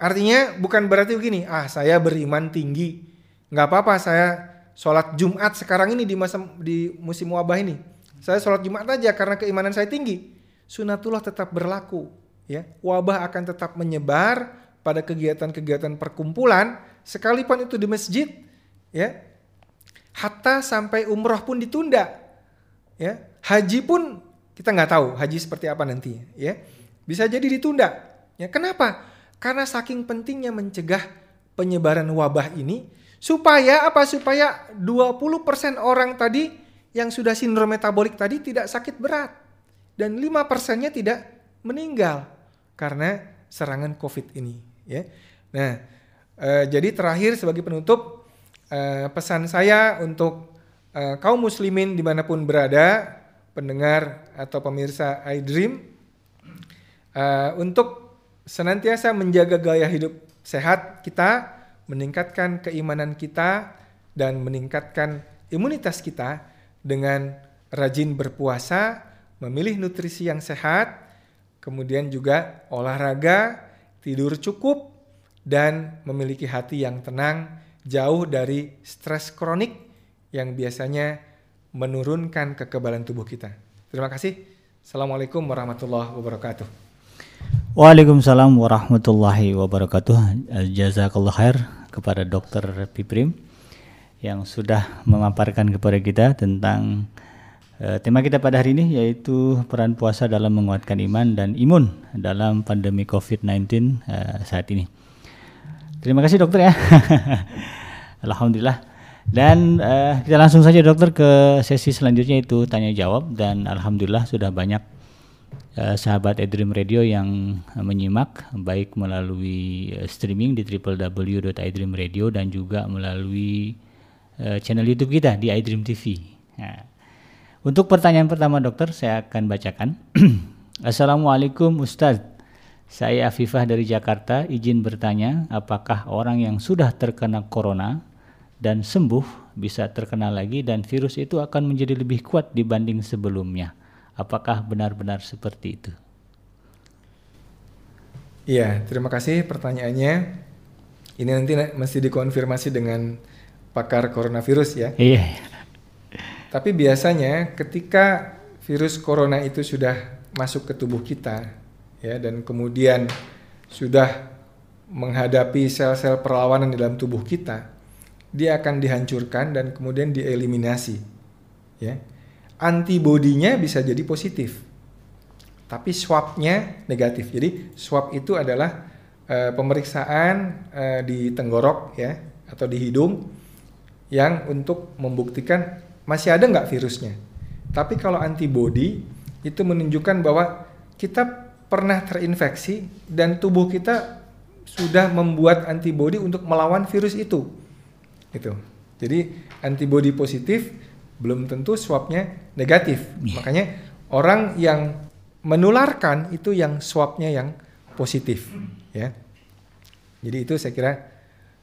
Artinya bukan berarti begini, ah saya beriman tinggi, nggak apa-apa saya sholat Jumat sekarang ini di masa di musim wabah ini. Saya sholat Jumat aja karena keimanan saya tinggi. Sunatullah tetap berlaku, ya. Wabah akan tetap menyebar pada kegiatan-kegiatan perkumpulan, sekalipun itu di masjid, ya. Hatta sampai umroh pun ditunda, ya. Haji pun kita nggak tahu haji seperti apa nanti, ya. Bisa jadi ditunda. Ya, kenapa? Karena saking pentingnya mencegah penyebaran wabah ini supaya apa? Supaya 20% orang tadi yang sudah sindrom metabolik tadi tidak sakit berat dan 5 persennya tidak meninggal karena serangan COVID ini. Ya, nah eh, jadi terakhir sebagai penutup eh, pesan saya untuk eh, kaum muslimin di mana pun berada, pendengar atau pemirsa iDream uh, untuk senantiasa menjaga gaya hidup sehat kita, meningkatkan keimanan kita dan meningkatkan imunitas kita dengan rajin berpuasa, memilih nutrisi yang sehat, kemudian juga olahraga, tidur cukup dan memiliki hati yang tenang, jauh dari stres kronik yang biasanya menurunkan kekebalan tubuh kita. Terima kasih. Assalamualaikum warahmatullahi wabarakatuh. Waalaikumsalam warahmatullahi wabarakatuh. Jazakallah khair kepada Dokter Piprim yang sudah memaparkan kepada kita tentang uh, tema kita pada hari ini yaitu peran puasa dalam menguatkan iman dan imun dalam pandemi COVID-19 uh, eh, saat ini. Terima kasih dokter ya. Alhamdulillah. Dan uh, kita langsung saja dokter ke sesi selanjutnya itu tanya jawab dan alhamdulillah sudah banyak uh, sahabat iDream Radio yang menyimak baik melalui uh, streaming di www.idreamradio dan juga melalui uh, channel YouTube kita di iDream TV. Nah, untuk pertanyaan pertama dokter saya akan bacakan. Assalamualaikum Ustadz. Saya Afifah dari Jakarta, izin bertanya, apakah orang yang sudah terkena corona dan sembuh bisa terkena lagi dan virus itu akan menjadi lebih kuat dibanding sebelumnya? Apakah benar-benar seperti itu? Iya, terima kasih pertanyaannya. Ini nanti mesti dikonfirmasi dengan pakar coronavirus ya. Iya. Tapi biasanya ketika virus corona itu sudah masuk ke tubuh kita ya dan kemudian sudah menghadapi sel-sel perlawanan di dalam tubuh kita, dia akan dihancurkan dan kemudian dieliminasi. Ya antibodinya bisa jadi positif, tapi swabnya negatif. Jadi swab itu adalah e, pemeriksaan e, di tenggorok ya atau di hidung yang untuk membuktikan masih ada nggak virusnya. Tapi kalau antibodi itu menunjukkan bahwa kita pernah terinfeksi dan tubuh kita sudah membuat antibodi untuk melawan virus itu. Itu. Jadi antibodi positif belum tentu swabnya negatif. Yeah. Makanya orang yang menularkan itu yang swabnya yang positif, ya. Jadi itu saya kira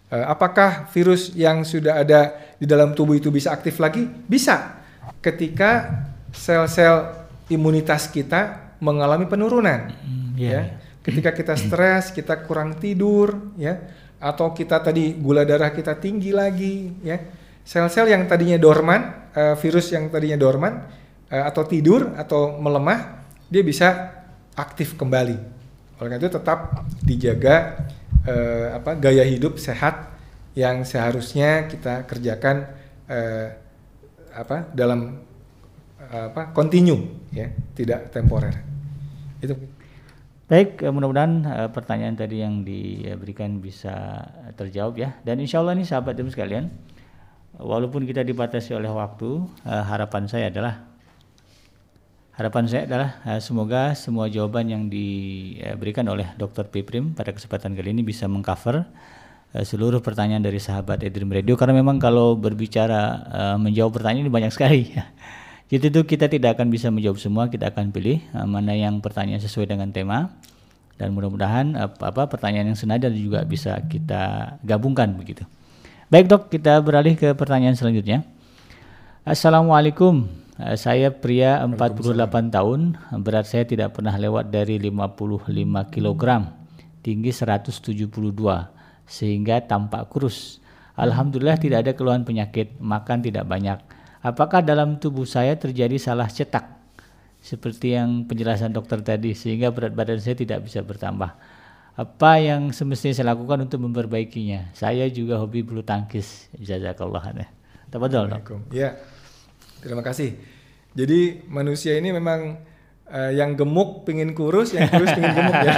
uh, apakah virus yang sudah ada di dalam tubuh itu bisa aktif lagi? Bisa. Ketika sel-sel imunitas kita mengalami penurunan, mm, yeah, ya. Yeah. Ketika kita stres, kita kurang tidur, ya, atau kita tadi gula darah kita tinggi lagi, ya sel-sel yang tadinya dorman, uh, virus yang tadinya dorman uh, atau tidur atau melemah, dia bisa aktif kembali. Oleh karena itu tetap dijaga uh, apa gaya hidup sehat yang seharusnya kita kerjakan uh, apa dalam apa kontinu ya, tidak temporer. Itu Baik, mudah-mudahan uh, pertanyaan tadi yang diberikan bisa terjawab ya. Dan insya Allah nih sahabat ibu sekalian, walaupun kita dibatasi oleh waktu, uh, harapan saya adalah harapan saya adalah semoga semua jawaban yang diberikan oleh Dr. Piprim pada kesempatan kali ini bisa mengcover uh, seluruh pertanyaan dari sahabat Edream Radio karena memang kalau berbicara menjawab pertanyaan ini banyak sekali. Itu tuh kita tidak akan bisa menjawab semua, kita akan pilih uh, mana yang pertanyaan sesuai dengan tema. Dan mudah-mudahan uh, apa pertanyaan yang senada juga bisa kita gabungkan begitu. Baik dok, kita beralih ke pertanyaan selanjutnya. Assalamualaikum, uh, saya pria 48 tahun, berat saya tidak pernah lewat dari 55 kg, tinggi 172, sehingga tampak kurus. Alhamdulillah tidak ada keluhan penyakit, makan tidak banyak Apakah dalam tubuh saya terjadi salah cetak seperti yang penjelasan dokter tadi sehingga berat badan saya tidak bisa bertambah? Apa yang semestinya saya lakukan untuk memperbaikinya? Saya juga hobi bulu tangkis. Jazakallah. Tafadhol, Dok. Ya. Terima kasih. Jadi manusia ini memang uh, yang gemuk pingin kurus, yang kurus pingin gemuk ya.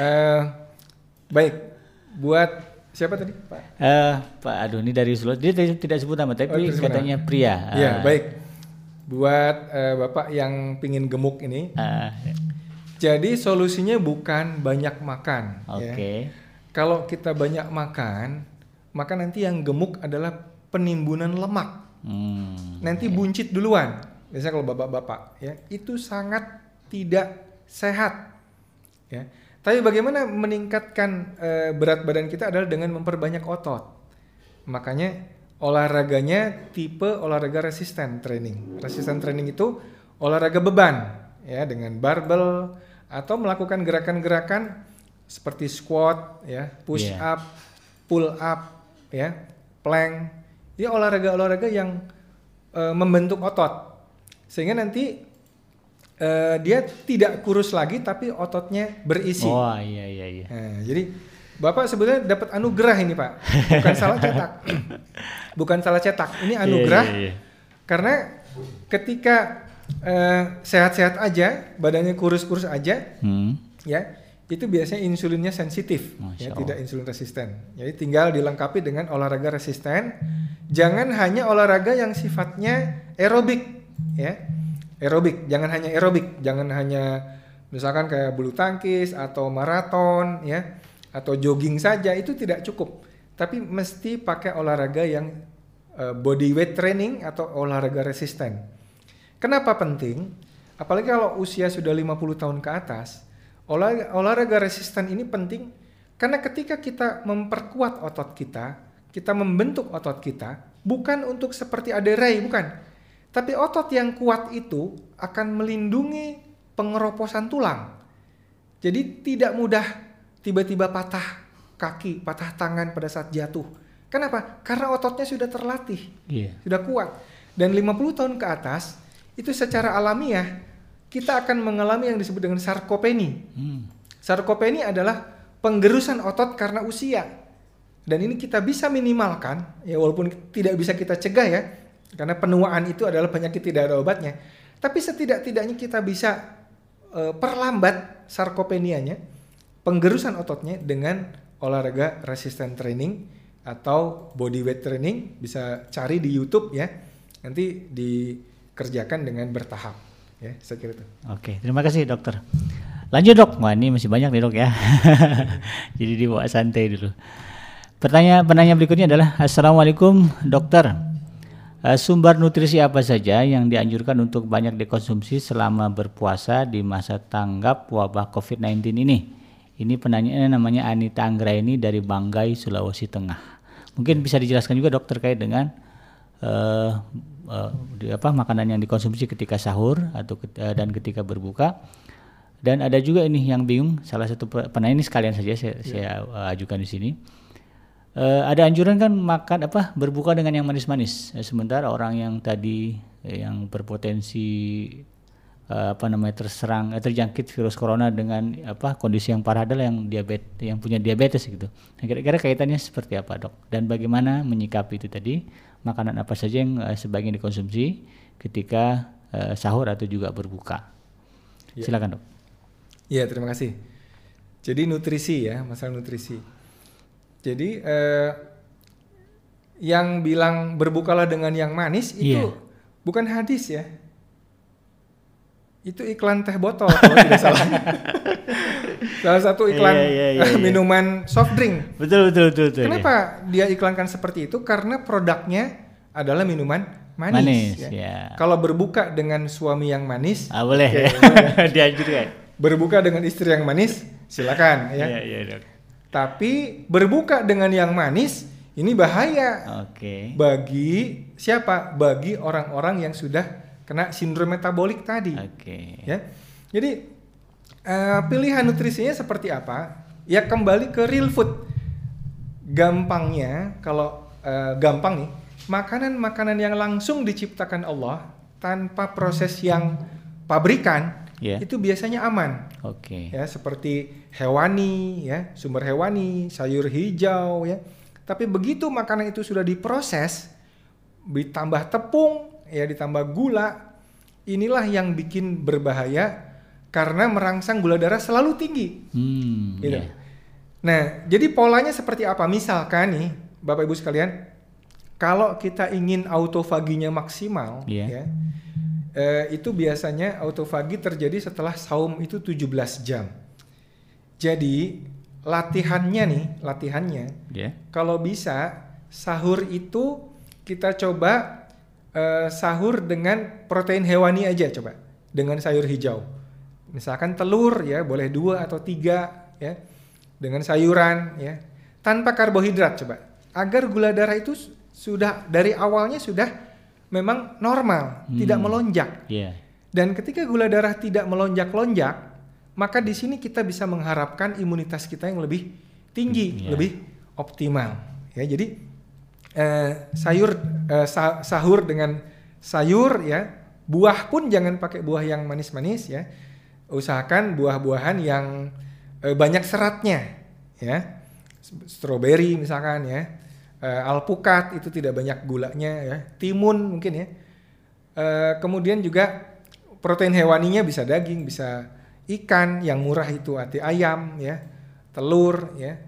uh, baik, buat Siapa tadi, Pak? Uh, Pak aduh ini dari Solo. Dia tidak sebut nama tapi oh, katanya pria. Iya, uh. baik. Buat uh, Bapak yang pingin gemuk ini. Uh. Jadi solusinya bukan banyak makan. Ya. Oke. Okay. Ya. Kalau kita banyak makan, maka nanti yang gemuk adalah penimbunan lemak. Hmm. Nanti buncit duluan. Biasanya kalau bapak-bapak ya, itu sangat tidak sehat. Ya tapi bagaimana meningkatkan e, berat badan kita adalah dengan memperbanyak otot. Makanya olahraganya tipe olahraga resisten training. Resisten training itu olahraga beban ya dengan barbel atau melakukan gerakan-gerakan seperti squat ya, push yeah. up, pull up ya, plank. Ini olahraga-olahraga yang e, membentuk otot. Sehingga nanti uh, dia tidak kurus lagi tapi ototnya berisi. Oh iya iya iya. Nah, jadi Bapak sebenarnya dapat anugerah ini Pak, bukan salah cetak, bukan salah cetak. Ini iya, anugerah yeah, yeah, yeah. karena ketika uh, sehat-sehat aja, badannya kurus-kurus aja, hmm. ya itu biasanya insulinnya sensitif, ya tidak insulin resisten. Jadi tinggal dilengkapi dengan olahraga resisten. Jangan hanya olahraga yang sifatnya aerobik, ya aerobik, jangan hanya aerobik, jangan hanya misalkan kayak bulu tangkis atau maraton ya atau jogging saja itu tidak cukup. Tapi mesti pakai olahraga yang uh, body weight training atau olahraga resisten. Kenapa penting? Apalagi kalau usia sudah 50 tahun ke atas, olahraga, olahraga resisten ini penting karena ketika kita memperkuat otot kita, kita membentuk otot kita bukan untuk seperti aderai, bukan tapi otot yang kuat itu akan melindungi pengeroposan tulang. Jadi tidak mudah tiba-tiba patah kaki, patah tangan pada saat jatuh. Kenapa? Karena ototnya sudah terlatih, yeah. sudah kuat. Dan 50 tahun ke atas, itu secara alamiah kita akan mengalami yang disebut dengan sarkopeni. Hmm. Sarkopeni adalah penggerusan otot karena usia. Dan ini kita bisa minimalkan, ya walaupun tidak bisa kita cegah ya, karena penuaan itu adalah penyakit tidak ada obatnya. Tapi setidak-tidaknya kita bisa uh, perlambat sarkopenianya, penggerusan ototnya dengan olahraga resisten training atau body weight training bisa cari di YouTube ya. Nanti dikerjakan dengan bertahap ya, saya kira itu. Oke, terima kasih dokter. Lanjut dok, wah ini masih banyak nih dok ya. Jadi dibawa santai dulu. Pertanyaan penanya berikutnya adalah Assalamualaikum dokter. Uh, sumber nutrisi apa saja yang dianjurkan untuk banyak dikonsumsi selama berpuasa di masa tanggap wabah COVID-19 ini? Ini penanyanya namanya Anita Anggraini dari Banggai, Sulawesi Tengah. Mungkin bisa dijelaskan juga dokter terkait dengan uh, uh, di, apa makanan yang dikonsumsi ketika sahur atau uh, dan ketika berbuka. Dan ada juga ini yang bingung, salah satu penanya ini sekalian saja saya, yeah. saya uh, ajukan di sini uh, ada anjuran kan makan apa berbuka dengan yang manis-manis. Eh, sementara orang yang tadi eh, yang berpotensi uh, apa namanya terserang eh, terjangkit virus corona dengan apa kondisi yang parah adalah yang diabetes yang punya diabetes gitu. Nah, kira-kira kaitannya seperti apa, Dok? Dan bagaimana menyikapi itu tadi? Makanan apa saja yang uh, sebaiknya dikonsumsi ketika uh, sahur atau juga berbuka? Ya. Silakan, Dok. Iya, terima kasih. Jadi nutrisi ya, masalah nutrisi. Jadi eh, yang bilang berbukalah dengan yang manis itu yeah. bukan hadis ya. Itu iklan teh botol kalau tidak salah. salah satu iklan yeah, yeah, yeah, yeah. minuman soft drink. Betul betul betul. betul Kenapa yeah. dia iklankan seperti itu? Karena produknya adalah minuman manis. Manis, ya. ya. Kalau berbuka dengan suami yang manis, Ah, boleh. Oke, boleh. Dianjurkan. berbuka dengan istri yang manis, silakan ya. Iya, iya, Dok. Tapi berbuka dengan yang manis ini bahaya Oke. bagi siapa? Bagi orang-orang yang sudah kena sindrom metabolik tadi. Oke. Ya. Jadi eh, pilihan nutrisinya seperti apa? Ya kembali ke real food. Gampangnya kalau eh, gampang nih, makanan-makanan yang langsung diciptakan Allah tanpa proses yang pabrikan Ya. itu biasanya aman. Oke. Ya, seperti hewani ya, sumber hewani, sayur hijau ya. Tapi begitu makanan itu sudah diproses ditambah tepung, ya ditambah gula, inilah yang bikin berbahaya karena merangsang gula darah selalu tinggi. Hmm, Gitu. iya. Nah, jadi polanya seperti apa? Misalkan nih, Bapak Ibu sekalian, kalau kita ingin autofaginya maksimal, Iya. ya, eh, itu biasanya autofagi terjadi setelah saum itu 17 jam. Jadi latihannya nih, latihannya, Ya. kalau bisa sahur itu kita coba eh, sahur dengan protein hewani aja coba, dengan sayur hijau. Misalkan telur ya, boleh dua atau tiga ya, dengan sayuran ya, tanpa karbohidrat coba, agar gula darah itu sudah dari awalnya sudah memang normal, tidak Hmm. melonjak. Iya. Dan ketika gula darah tidak melonjak-lonjak, maka di sini kita bisa mengharapkan imunitas kita yang lebih tinggi, Iya. lebih optimal. Ya, jadi eh, sayur eh, sa- sahur dengan sayur ya, buah pun jangan pakai buah yang manis-manis ya. Usahakan buah-buahan yang eh, banyak seratnya ya. Stroberi misalkan ya. Eh, alpukat itu tidak banyak gulanya ya. Timun mungkin ya. Eh, kemudian juga protein hewaninya bisa daging, bisa ikan, yang murah itu hati ayam ya, telur ya.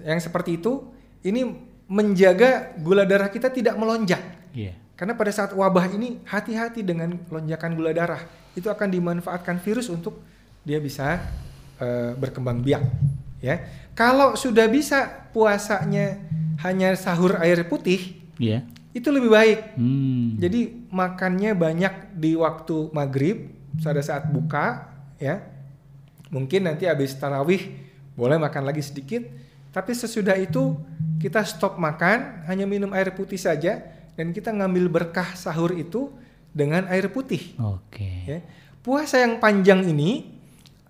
Yang seperti itu ini menjaga gula darah kita tidak melonjak. Iya. Karena pada saat wabah ini hati-hati dengan lonjakan gula darah. Itu akan dimanfaatkan virus untuk dia bisa eh, berkembang biak ya. Kalau sudah bisa puasanya hanya sahur air putih, Iya. itu lebih baik. Hmm. Jadi makannya banyak di waktu maghrib pada saat buka ya. Mungkin nanti habis tarawih boleh makan lagi sedikit. Tapi sesudah itu kita stop makan, hanya minum air putih saja dan kita ngambil berkah sahur itu dengan air putih. Oke. Ya. Puasa yang panjang ini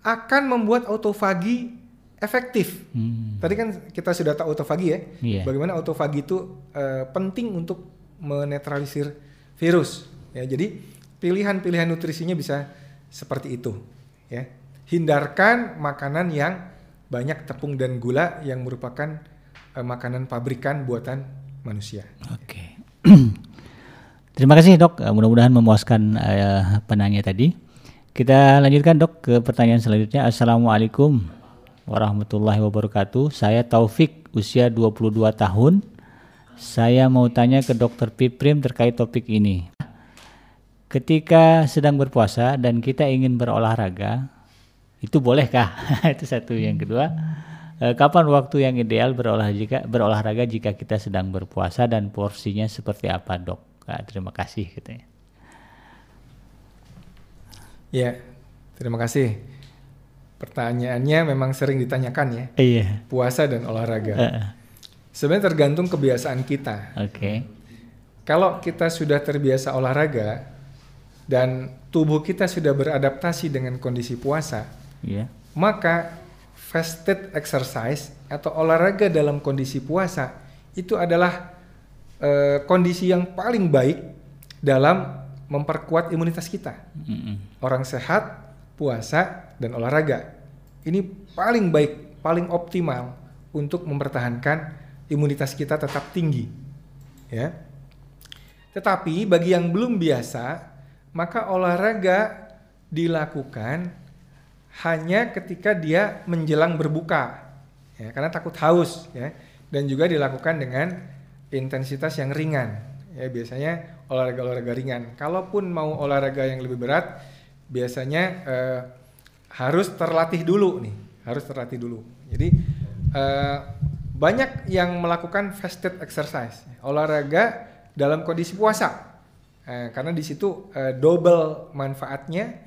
akan membuat autofagi efektif. Hmm. Tadi kan kita sudah tahu autofagi ya. Iya. Bagaimana autofagi itu eh, penting untuk menetralisir virus. Ya, jadi pilihan-pilihan nutrisinya bisa seperti itu. Ya. Hindarkan makanan yang banyak tepung dan gula yang merupakan eh, makanan pabrikan buatan manusia. Oke. Terima kasih dok, Eh, mudah-mudahan memuaskan eh, penanya tadi. Kita lanjutkan dok ke pertanyaan selanjutnya. Assalamualaikum warahmatullahi wabarakatuh. Saya Taufik, usia 22 tahun. Saya mau tanya ke dokter Piprim terkait topik ini. Ketika sedang berpuasa dan kita ingin berolahraga, itu bolehkah? itu satu. Yang kedua, eh, kapan waktu yang ideal berolahraga jika, berolahraga jika kita sedang berpuasa dan porsinya seperti apa, dok? Ah, terima kasih, katanya. Ya, terima kasih. Pertanyaannya memang sering ditanyakan ya, Iya. puasa dan olahraga. Eh, Sebenarnya tergantung kebiasaan kita. Oke. Kalau kita sudah terbiasa olahraga dan tubuh kita sudah beradaptasi dengan kondisi puasa, Iya. maka fasted exercise atau olahraga dalam kondisi puasa itu adalah eh, kondisi yang paling baik dalam memperkuat imunitas kita. Mm-mm. Orang sehat, puasa, dan olahraga. Ini paling baik, paling optimal untuk mempertahankan imunitas kita tetap tinggi. Ya. Tetapi bagi yang belum biasa, maka olahraga dilakukan hanya ketika dia menjelang berbuka. Ya, karena takut haus ya. Dan juga dilakukan dengan intensitas yang ringan. Ya, biasanya olahraga-olahraga ringan. Kalaupun mau olahraga yang lebih berat, biasanya eh, harus terlatih dulu nih, harus terlatih dulu. Jadi eh, banyak yang melakukan fasted exercise, olahraga dalam kondisi puasa. Eh, karena di situ eh, double manfaatnya.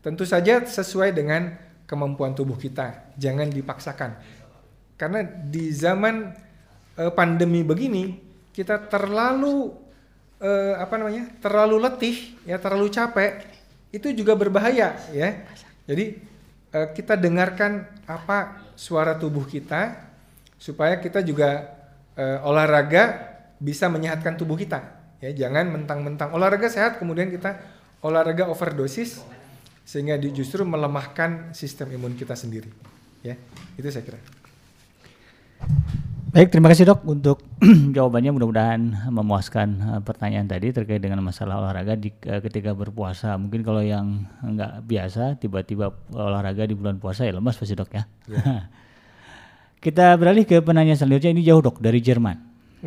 Tentu saja sesuai dengan kemampuan tubuh kita. Jangan dipaksakan. Karena di zaman eh, pandemi begini kita terlalu eh, apa namanya? terlalu letih, ya terlalu capek. Itu juga berbahaya, ya. Jadi eh, kita dengarkan apa suara tubuh kita supaya kita juga eh, olahraga bisa menyehatkan tubuh kita. Ya, jangan mentang-mentang olahraga sehat kemudian kita olahraga overdosis sehingga justru melemahkan sistem imun kita sendiri. Ya, itu saya kira. Baik, terima kasih dok untuk jawabannya. Mudah-mudahan memuaskan eh, pertanyaan tadi terkait dengan masalah olahraga di, eh, ketika berpuasa. Mungkin kalau yang nggak biasa, tiba-tiba olahraga di bulan puasa ya lemas pasti dok ya. Kita beralih ke penanya selanjutnya. Ini jauh dok dari Jerman.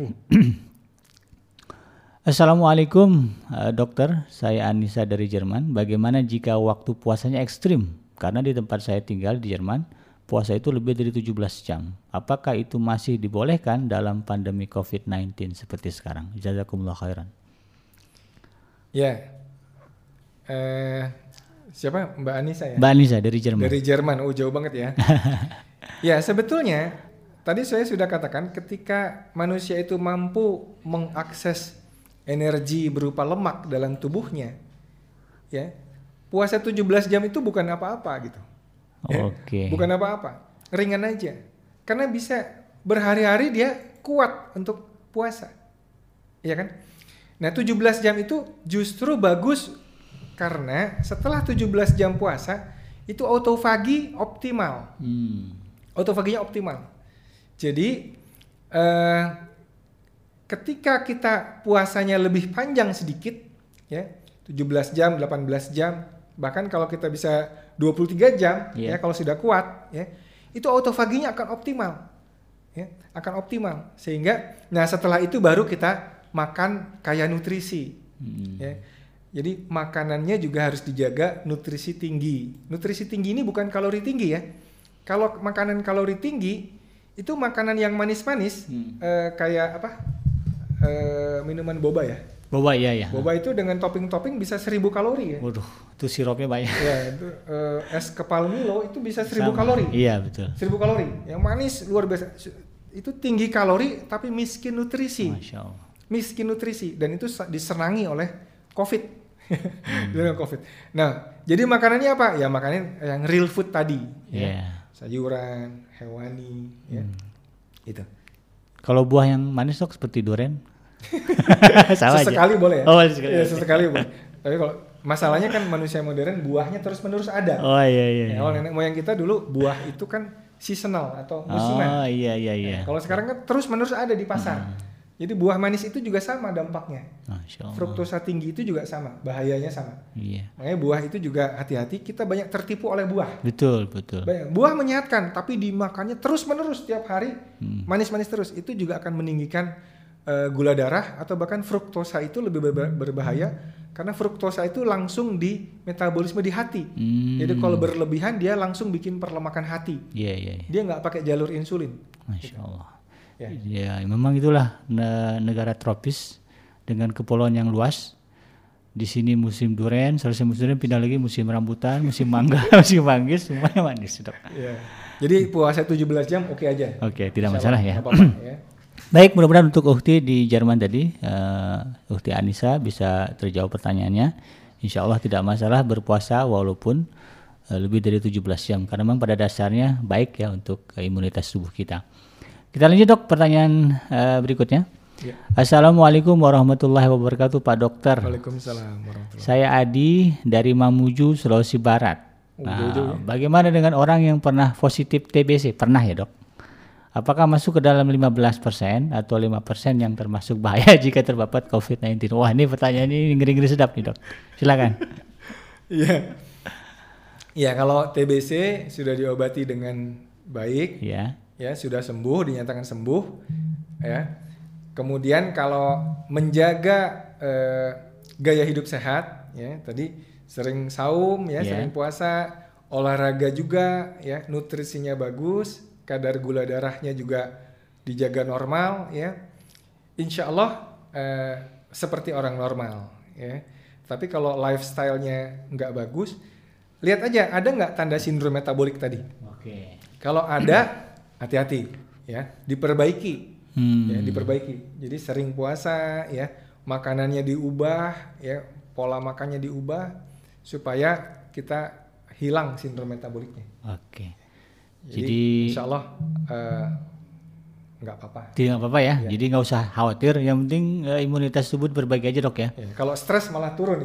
Assalamualaikum eh, dokter, saya Anissa dari Jerman. Bagaimana jika waktu puasanya ekstrim? Karena di tempat saya tinggal di Jerman, puasa itu lebih dari 17 jam. Apakah itu masih dibolehkan dalam pandemi COVID-19 seperti sekarang? Jazakumullah khairan. Ya. Eh siapa? Mbak Anissa ya? Mbak Anissa dari Jerman. Dari Jerman. Oh, jauh banget ya. ya, sebetulnya tadi saya sudah katakan ketika manusia itu mampu mengakses energi berupa lemak dalam tubuhnya, ya. Puasa 17 jam itu bukan apa-apa gitu. Ya, Oke. Bukan apa-apa. Ringan aja. Karena bisa berhari-hari dia kuat untuk puasa. Iya kan? Nah, 17 jam itu justru bagus karena setelah 17 jam puasa itu autofagi optimal. Hmm. Autofaginya optimal. Jadi eh, ketika kita puasanya lebih panjang sedikit ya, 17 jam, 18 jam, bahkan kalau kita bisa 23 jam Iya. ya kalau sudah kuat ya, itu autofaginya akan optimal. Ya, akan optimal sehingga nah setelah itu baru kita makan kaya nutrisi. Hmm. Ya. Jadi makanannya juga harus dijaga nutrisi tinggi. Nutrisi tinggi ini bukan kalori tinggi ya. Kalau makanan kalori tinggi itu makanan yang manis-manis Hmm. eh, kayak apa? Eh, minuman boba ya. Boba ya ya. Boba itu dengan topping-topping bisa 1000 kalori ya. Waduh, itu sirupnya banyak. Ya, itu eh, es kepal Milo itu bisa 1000 Sama. kalori. Iya betul. 1000 kalori. Yang manis luar biasa. Itu tinggi kalori tapi miskin nutrisi Masya Allah. miskin nutrisi dan itu diserangi oleh COVID. Dengan COVID. Nah, jadi makanannya apa? Ya makanan yang real food tadi. Iya. Ya. Sayuran, hewani, ya. Itu. Kalau buah yang manis dok seperti durian? Sama aja. sesekali boleh ya. Oh, sesekali. Iya, sesekali boleh. Tapi kalau masalahnya kan manusia modern buahnya terus-menerus ada. Oh iya iya. Ya, iya. kalau nenek moyang kita dulu buah itu kan seasonal atau musiman. Oh iya iya iya. Kalau sekarang kan terus-menerus ada di pasar. Jadi buah manis itu juga sama dampaknya. Fruktosa tinggi itu juga sama, bahayanya sama. Iya. Makanya buah itu juga hati-hati, kita banyak tertipu oleh buah. Betul betul. Banyak. Buah menyehatkan, tapi dimakannya terus-menerus setiap hari, Hmm. manis-manis terus. Itu juga akan meninggikan eh, gula darah atau bahkan fruktosa itu lebih berba- berbahaya karena fruktosa itu langsung di metabolisme di hati. Hmm. Jadi kalau berlebihan dia langsung bikin perlemakan hati. Iya iya. iya. Dia nggak pakai jalur insulin. Masya Allah. Ya. Ya. memang itulah ne- negara tropis dengan kepulauan yang luas. Di sini musim durian, selesai musim durian pindah lagi musim rambutan, musim mangga, musim manggis, semuanya manis. Dok. Ya. Jadi puasa 17 jam oke aja. Oke, tidak Insya masalah Allah, ya. nggak apa-apa, ya. Baik, mudah-mudahan untuk Uhti di Jerman tadi, eh, Uhti Anissa bisa terjawab pertanyaannya. Insya Allah tidak masalah berpuasa walaupun eh, lebih dari 17 jam, karena memang pada dasarnya baik ya untuk imunitas tubuh kita. Kita lanjut dok, pertanyaan eh, berikutnya. Ya. Assalamualaikum warahmatullahi wabarakatuh Pak Dokter. Waalaikumsalam warahmatullahi Saya Adi dari Mamuju, Sulawesi Barat. Nah, bagaimana dengan orang yang pernah positif TBC? Pernah ya dok? Apakah masuk ke dalam 15% atau 5% yang termasuk bahaya jika terpapar COVID-19? Wah ini pertanyaan ini ngeri-ngeri sedap nih dok. Silakan. Iya. Ya kalau TBC sudah diobati dengan baik, ya. ya sudah sembuh, dinyatakan sembuh, ya. Kemudian kalau menjaga eh, gaya hidup sehat, ya tadi sering saum, ya Ya. sering puasa, olahraga juga, ya nutrisinya bagus, kadar gula darahnya juga dijaga normal, ya. Insya Allah eh, seperti orang normal, ya. Tapi kalau lifestyle-nya nggak bagus, lihat aja ada nggak tanda sindrom metabolik tadi. Oke. Kalau ada, hati-hati ya, diperbaiki. Hmm. Ya, diperbaiki. Jadi sering puasa ya, makanannya diubah ya, pola makannya diubah supaya kita hilang sindrom metaboliknya. Oke. Jadi, Jadi insya Allah eh, nggak apa-apa. tidak apa-apa ya. Iya. Jadi nggak usah khawatir. Yang penting eh, imunitas tubuh berbagi aja dok ya. Ya, kalau stres malah turun.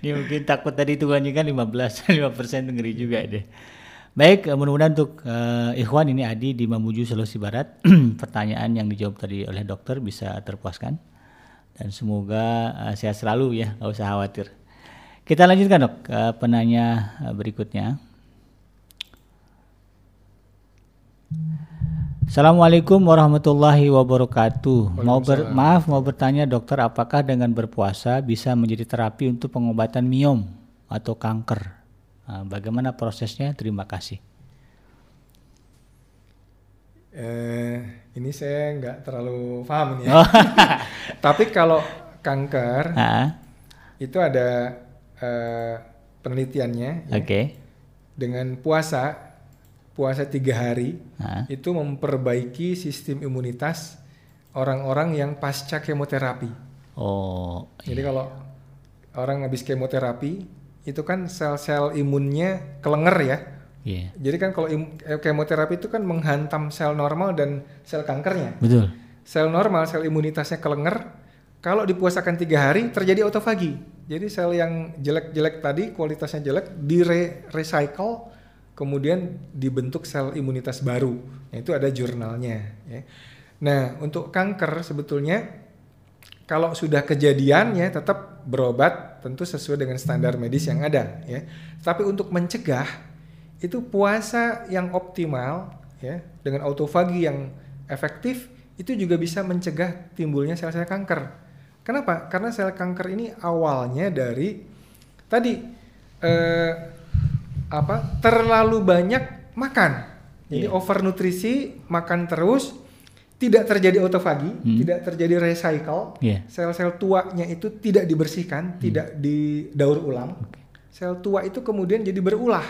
Dia mungkin takut tadi hitungannya kan 15 5 persen ngeri juga deh. Baik, eh, mudah-mudahan untuk eh, Ikhwan ini Adi di Mamuju Sulawesi Barat pertanyaan yang dijawab tadi oleh dokter bisa terpuaskan dan semoga eh, sehat selalu ya, nggak usah khawatir. Kita lanjutkan dok ke penanya berikutnya. Assalamualaikum warahmatullahi wabarakatuh. Mau ber- maaf mau bertanya dokter, apakah dengan berpuasa bisa menjadi terapi untuk pengobatan miom atau kanker? Nah, bagaimana prosesnya? Terima kasih. eh, ini saya nggak terlalu paham nih. Oh. Ya. Tapi kalau kanker Ah, itu ada eh, penelitiannya ya. Oke. dengan puasa puasa tiga hari itu memperbaiki sistem imunitas orang-orang yang pasca kemoterapi. Oh, Jadi kalau orang habis kemoterapi itu kan sel-sel imunnya kelenger ya. iya. Jadi kan kalau eh, kemoterapi itu kan menghantam sel normal dan sel kankernya. Betul. Sel normal, sel imunitasnya kelenger. Kalau dipuasakan tiga hari terjadi autofagi. Jadi sel yang jelek-jelek tadi kualitasnya jelek di recycle kemudian dibentuk sel imunitas baru. Nah, itu ada jurnalnya. ya. Nah untuk kanker sebetulnya kalau sudah kejadian ya tetap berobat tentu sesuai dengan standar medis yang ada ya. Tapi untuk mencegah itu puasa yang optimal ya dengan autofagi yang efektif itu juga bisa mencegah timbulnya sel-sel kanker. Kenapa? Karena sel kanker ini awalnya dari tadi eh, apa terlalu banyak makan. Jadi Iya. overnutrisi, makan terus, tidak terjadi autofagi, Hmm. tidak terjadi recycle, Iya. sel-sel tuanya itu tidak dibersihkan, tidak didaur ulang. Sel tua itu kemudian jadi berulah,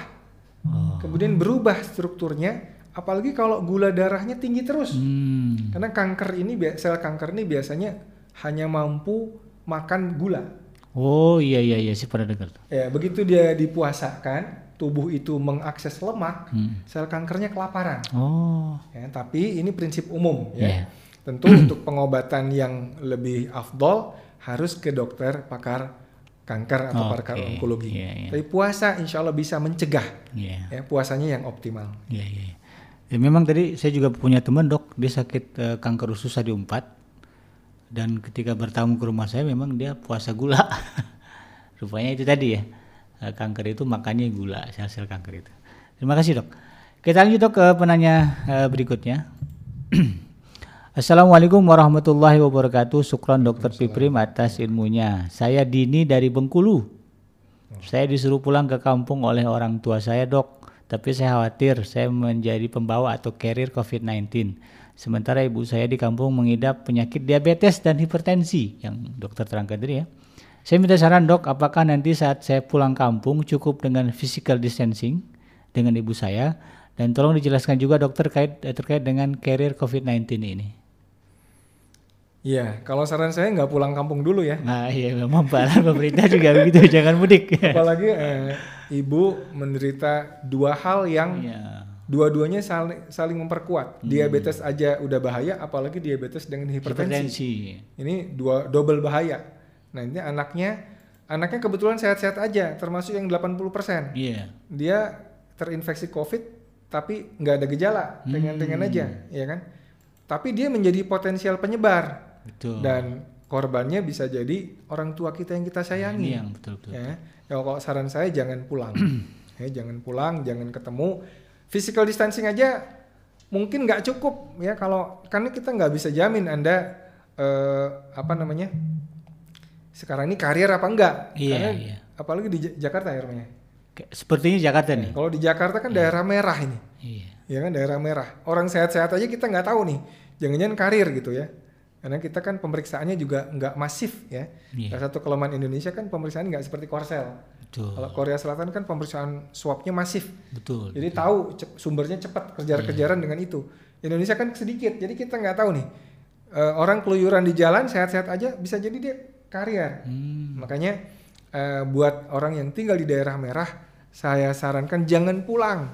Oh. kemudian berubah strukturnya, apalagi kalau gula darahnya tinggi terus. Hmm. Karena kanker ini, sel kanker ini biasanya hanya mampu makan gula. Oh iya iya iya, saya pernah dengar. Ya, begitu dia dipuasakan, tubuh itu mengakses lemak, Hmm. sel kankernya kelaparan. Oh. Ya, tapi ini prinsip umum Iya. ya. Tentu untuk pengobatan yang lebih afdol harus ke dokter pakar kanker atau Oke, pakar onkologi. iya, iya. Tapi puasa insya Allah bisa mencegah Iya. ya puasanya yang optimal. Iya iya. iya. Ya, memang tadi saya juga punya teman dok, dia sakit eh, kanker usus stadium 4 dan ketika bertamu ke rumah saya memang dia puasa gula. Rupanya itu tadi ya, kanker itu makannya gula, sel-sel kanker itu. Terima kasih dok. Kita lanjut ke penanya eh, berikutnya. Assalamualaikum warahmatullahi wabarakatuh. Syukron dokter Piprim atas ilmunya. Saya Dini dari Bengkulu. Saya disuruh pulang ke kampung oleh orang tua saya dok, tapi saya khawatir saya menjadi pembawa atau carrier COVID-19. Sementara ibu saya di kampung mengidap penyakit diabetes dan hipertensi yang dokter terangkan tadi ya. Saya minta saran dok, apakah nanti saat saya pulang kampung cukup dengan physical distancing dengan ibu saya? Dan tolong dijelaskan juga dokter terkait, terkait dengan carrier COVID-19 ini. Iya, kalau saran saya nggak pulang kampung dulu ya. Nah iya memang Pak, pemerintah juga begitu, jangan mudik. Apalagi eh, ibu menderita dua hal yang Iya. dua-duanya saling, saling memperkuat. Diabetes aja udah bahaya, apalagi diabetes dengan hipertensi. Hipertensi. Ini dua double bahaya. Nah ini anaknya, anaknya kebetulan sehat-sehat aja, termasuk yang 80%. Iya. Dia terinfeksi COVID, tapi nggak ada gejala, ringan-ringan aja, ya kan? Tapi dia menjadi potensial penyebar Betul. dan korbannya bisa jadi orang tua kita yang kita sayangi. Ini yang betul-betul. Ya, ya kalau saran saya jangan pulang, ya jangan pulang, jangan ketemu. Physical distancing aja mungkin nggak cukup ya kalau karena kita nggak bisa jamin anda eh, apa namanya sekarang ini karier apa enggak? Iya, Karena iya. apalagi di Ja- Jakarta ya rumahnya. Kayak- Sepertinya Jakarta nih. Kalau di Jakarta kan daerah merah ini, Iya. ya kan daerah merah. Orang sehat-sehat aja kita nggak tahu nih, jangan-jangan karir gitu ya. Karena kita kan pemeriksaannya juga nggak masif ya. Iya. Salah satu kelemahan Indonesia kan pemeriksaan nggak seperti Korsel. Betul. Kalau Korea Selatan kan pemeriksaan swabnya masif. Betul. Jadi tahu cep- sumbernya cepat kejar-kejaran dengan itu. Indonesia kan sedikit, jadi kita nggak tahu nih eh, orang keluyuran di jalan sehat-sehat aja bisa jadi dia karier. Hmm. Makanya eh, buat orang yang tinggal di daerah merah, saya sarankan jangan pulang,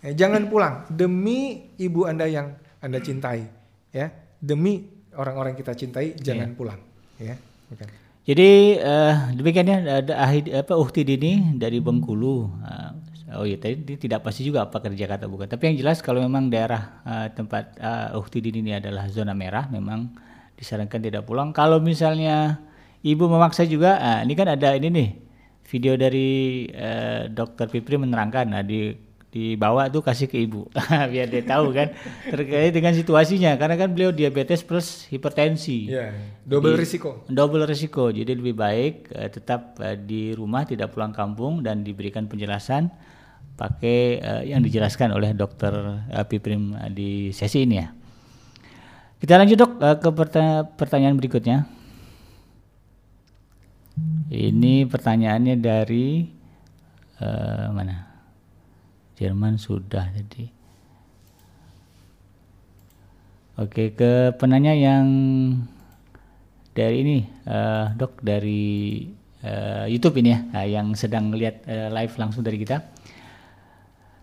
Eh, jangan pulang demi ibu anda yang anda cintai, ya demi orang-orang kita cintai jangan pulang, ya. Oke. Jadi eh, demikian ya ada ahid, apa Uhti Dini dari Bengkulu. Ah, oh iya tadi tidak pasti juga apa kerja kata bukan. Tapi yang jelas kalau memang daerah eh, tempat eh, Uhti Dini ini adalah zona merah, memang disarankan tidak pulang. Kalau misalnya ibu memaksa juga, ah, ini kan ada ini nih video dari eh, Dokter Pipri menerangkan. Nah di dibawa tuh kasih ke ibu biar dia tahu kan terkait dengan situasinya karena kan beliau diabetes plus hipertensi Ya, double Jadi, risiko. Double risiko. Jadi lebih baik eh, tetap eh, di rumah tidak pulang kampung dan diberikan penjelasan pakai eh, yang dijelaskan oleh dokter eh, Piprim eh, di sesi ini ya. Kita lanjut dok eh, ke perta- pertanyaan berikutnya. Ini pertanyaannya dari eh, mana? Jerman sudah jadi. Oke, ke penanya yang dari ini, eh, dok dari eh, YouTube ini ya, eh, yang sedang lihat eh, live langsung dari kita.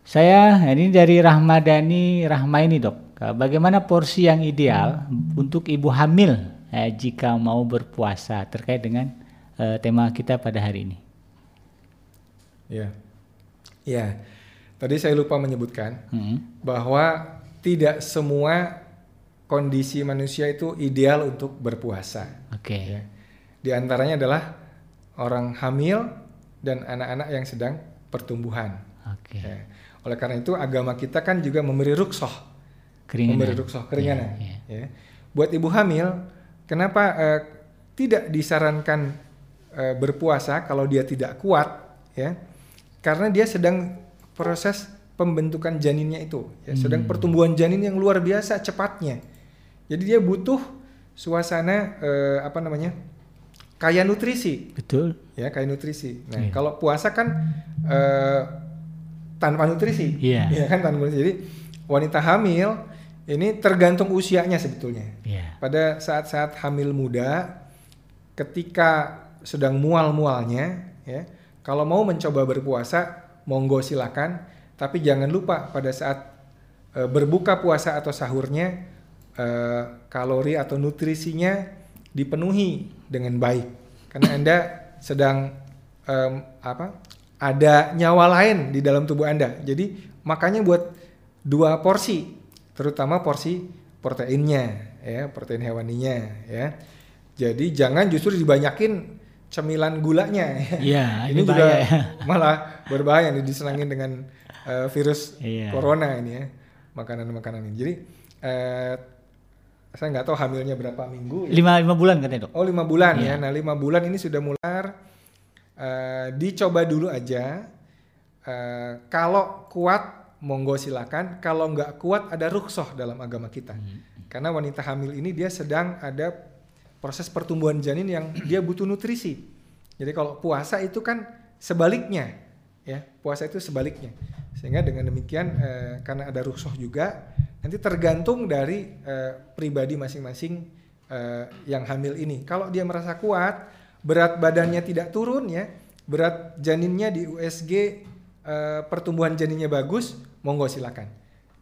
Saya ini dari Rahmadani Rahmaini dok. Eh, Bagaimana porsi yang ideal untuk ibu hamil eh, jika mau berpuasa terkait dengan eh, tema kita pada hari ini? Ya, ya. Tadi saya lupa menyebutkan Hmm. bahwa tidak semua kondisi manusia itu ideal untuk berpuasa. Oke. Ya. Di antaranya adalah orang hamil dan anak-anak yang sedang pertumbuhan. Oke. Ya. Oleh karena itu agama kita kan juga memberi ruksoh, Keringanan. memberi ruksoh keringanan. Iya, iya. Ya. Buat ibu hamil, kenapa eh, tidak disarankan eh, berpuasa kalau dia tidak kuat? Ya, karena dia sedang proses pembentukan janinnya itu, ya, sedang Hmm. pertumbuhan janin yang luar biasa cepatnya. Jadi dia butuh suasana eh, apa namanya kaya nutrisi Betul. ya kayak nutrisi. Nah, Iya. kalau puasa kan eh, tanpa nutrisi, Iya. ya kan tanpa nutrisi. Jadi wanita hamil ini tergantung usianya sebetulnya. Iya. Pada saat-saat hamil muda, ketika sedang mual-mualnya, ya, kalau mau mencoba berpuasa, monggo silakan. Tapi jangan lupa pada saat eh, berbuka puasa atau sahurnya, eh, kalori atau nutrisinya dipenuhi dengan baik, karena anda sedang em, apa? Ada nyawa lain di dalam tubuh anda. Jadi makanya buat dua porsi, terutama porsi proteinnya, ya protein hewaninya, ya. Jadi jangan justru dibanyakin cemilan gulanya. ya. Iya, ini ini juga ya. malah berbahaya nih disenangin dengan eh, virus Iya. corona ini ya makanan-makanan ini. Jadi eh, saya nggak tahu hamilnya berapa minggu. ya. Lima, lima bulan katanya dok. Oh lima bulan Iya. ya. Nah lima bulan ini sudah mulai eh, dicoba dulu aja. Eh, kalau kuat monggo silakan. Kalau nggak kuat ada ruksoh dalam agama kita. Hmm. Karena wanita hamil ini dia sedang ada proses pertumbuhan janin yang dia butuh nutrisi. Jadi kalau puasa itu kan sebaliknya, ya puasa itu sebaliknya. Sehingga dengan demikian eh, karena ada ruksoh juga, nanti tergantung dari eh, pribadi masing-masing eh, yang hamil ini. Kalau dia merasa kuat, berat badannya tidak turun ya, berat janinnya di USG eh, pertumbuhan janinnya bagus, monggo silakan.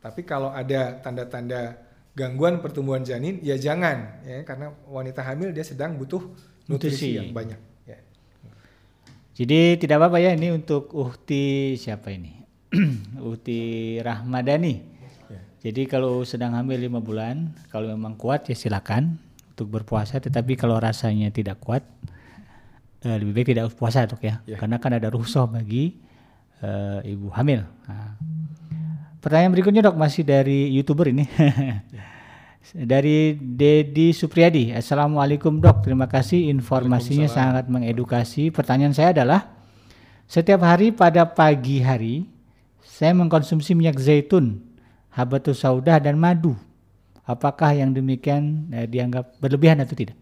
Tapi kalau ada tanda-tanda gangguan pertumbuhan janin, ya jangan ya karena wanita hamil dia sedang butuh nutrisi, Nutrisi. yang banyak. Ya. Jadi tidak apa-apa ya ini untuk Uhti siapa ini? Uhti Rahmadani. Ya. Jadi kalau sedang hamil lima bulan, kalau memang kuat ya silakan untuk berpuasa. Tetapi kalau rasanya tidak kuat, eh, lebih baik tidak puasa dok ya, Ya. karena kan ada rukhsah bagi eh, ibu hamil. Nah. Pertanyaan berikutnya dok masih dari youtuber ini. dari Dedi Supriyadi. Assalamualaikum dok, terima kasih informasinya sangat mengedukasi. Pertanyaan saya adalah, setiap hari pada pagi hari saya mengkonsumsi minyak zaitun, habatus sauda dan madu. apakah yang demikian eh, dianggap berlebihan atau tidak?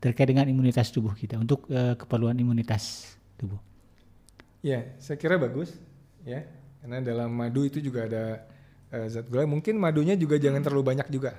Terkait dengan imunitas tubuh kita untuk eh, keperluan imunitas tubuh. Ya, saya kira bagus ya. Karena dalam madu itu juga ada eh, zat gula. Mungkin madunya juga jangan terlalu banyak juga.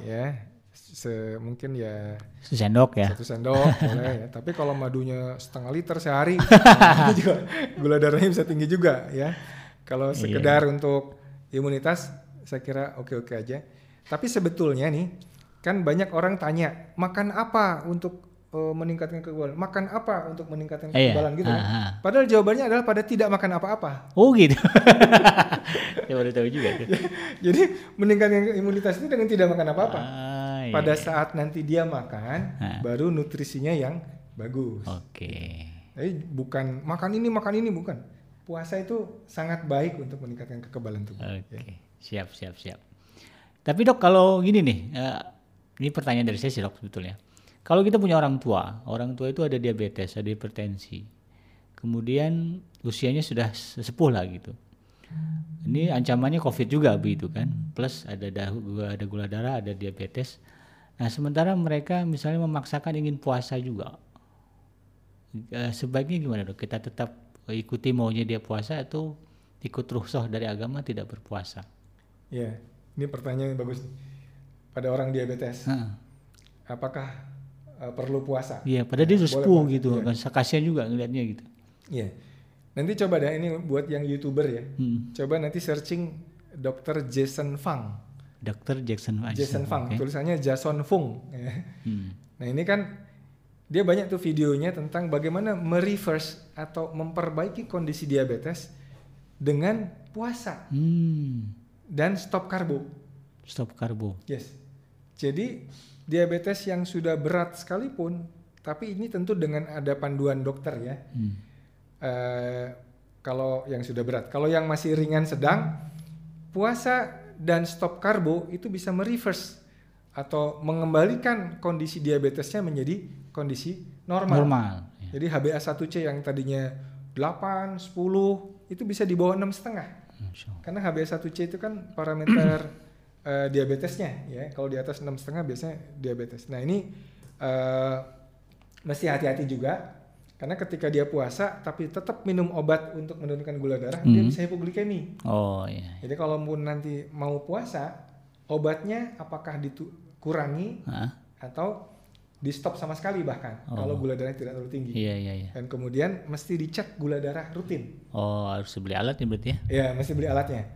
Ya. Se mungkin ya Sendok ya. satu sendok boleh ya. Tapi kalau madunya setengah liter sehari, itu juga gula darahnya bisa tinggi juga ya. Kalau Iya. sekedar untuk imunitas, saya kira oke-oke aja. Tapi sebetulnya nih, kan banyak orang tanya, makan apa untuk eh, meningkatkan kekebalan? Makan apa untuk meningkatkan Iya. kekebalan gitu kan? Ah, ah. Padahal jawabannya adalah pada tidak makan apa-apa. Oh gitu. ya baru tahu juga. Jadi meningkatkan imunitas itu dengan tidak makan apa-apa. Ah, iya. Pada saat nanti dia makan, Ah. baru nutrisinya yang bagus. Oke. Jadi bukan makan ini makan ini bukan. Puasa itu sangat baik untuk meningkatkan kekebalan tubuh. Oke, ya. siap, siap, siap. Tapi dok, kalau gini nih, eh, ini pertanyaan dari saya sih dok sebetulnya. Kalau kita punya orang tua, orang tua itu ada diabetes, ada hipertensi, kemudian usianya sudah sepuh lah gitu. Ini ancamannya COVID juga begitu kan, plus ada dah- ada gula darah, ada diabetes. Nah sementara mereka misalnya memaksakan ingin puasa juga, Eh, sebaiknya gimana dok? Kita tetap ikuti maunya dia puasa atau ikut rukhsah dari agama tidak berpuasa? Ya, ini pertanyaan yang bagus. Pada orang diabetes, Heeh. apakah uh, perlu puasa? Iya, padahal dia Ya, udah boleh sepuh gitu, Iya. kan kasihan juga ngeliatnya gitu. Iya. Nanti coba deh ini buat yang youtuber ya. Hmm. Coba nanti searching Dr. Jason Fang. Dokter Jackson Fung. Jason Fang, Oke. tulisannya Jason Fung. ya. Hmm. Nah ini kan dia banyak tuh videonya tentang bagaimana mereverse atau memperbaiki kondisi diabetes dengan puasa Hmm. dan stop karbo. Stop karbo. Yes. Jadi diabetes yang sudah berat sekalipun, tapi ini tentu dengan ada panduan dokter ya. Hmm. Eh, kalau yang sudah berat, kalau yang masih ringan sedang, puasa dan stop karbo itu bisa mereverse atau mengembalikan kondisi diabetesnya menjadi kondisi normal. Normal. ya. Jadi HbA1c yang tadinya 8, 10 itu bisa di bawah enam setengah. Karena HbA1c itu kan parameter eh, diabetesnya ya. Kalau di atas enam setengah biasanya diabetes. Nah ini eh, mesti hati-hati juga karena ketika dia puasa tapi tetap minum obat untuk menurunkan gula darah dia Hmm. bisa hipoglikemi. Oh iya. Jadi kalau pun nanti mau puasa obatnya apakah dikurangi Hah? atau di stop sama sekali bahkan Oh. kalau gula darahnya tidak terlalu tinggi. Iya iya iya. Dan kemudian mesti dicek gula darah rutin. Oh harus beli alat ya berarti ya? Ya, mesti beli alatnya.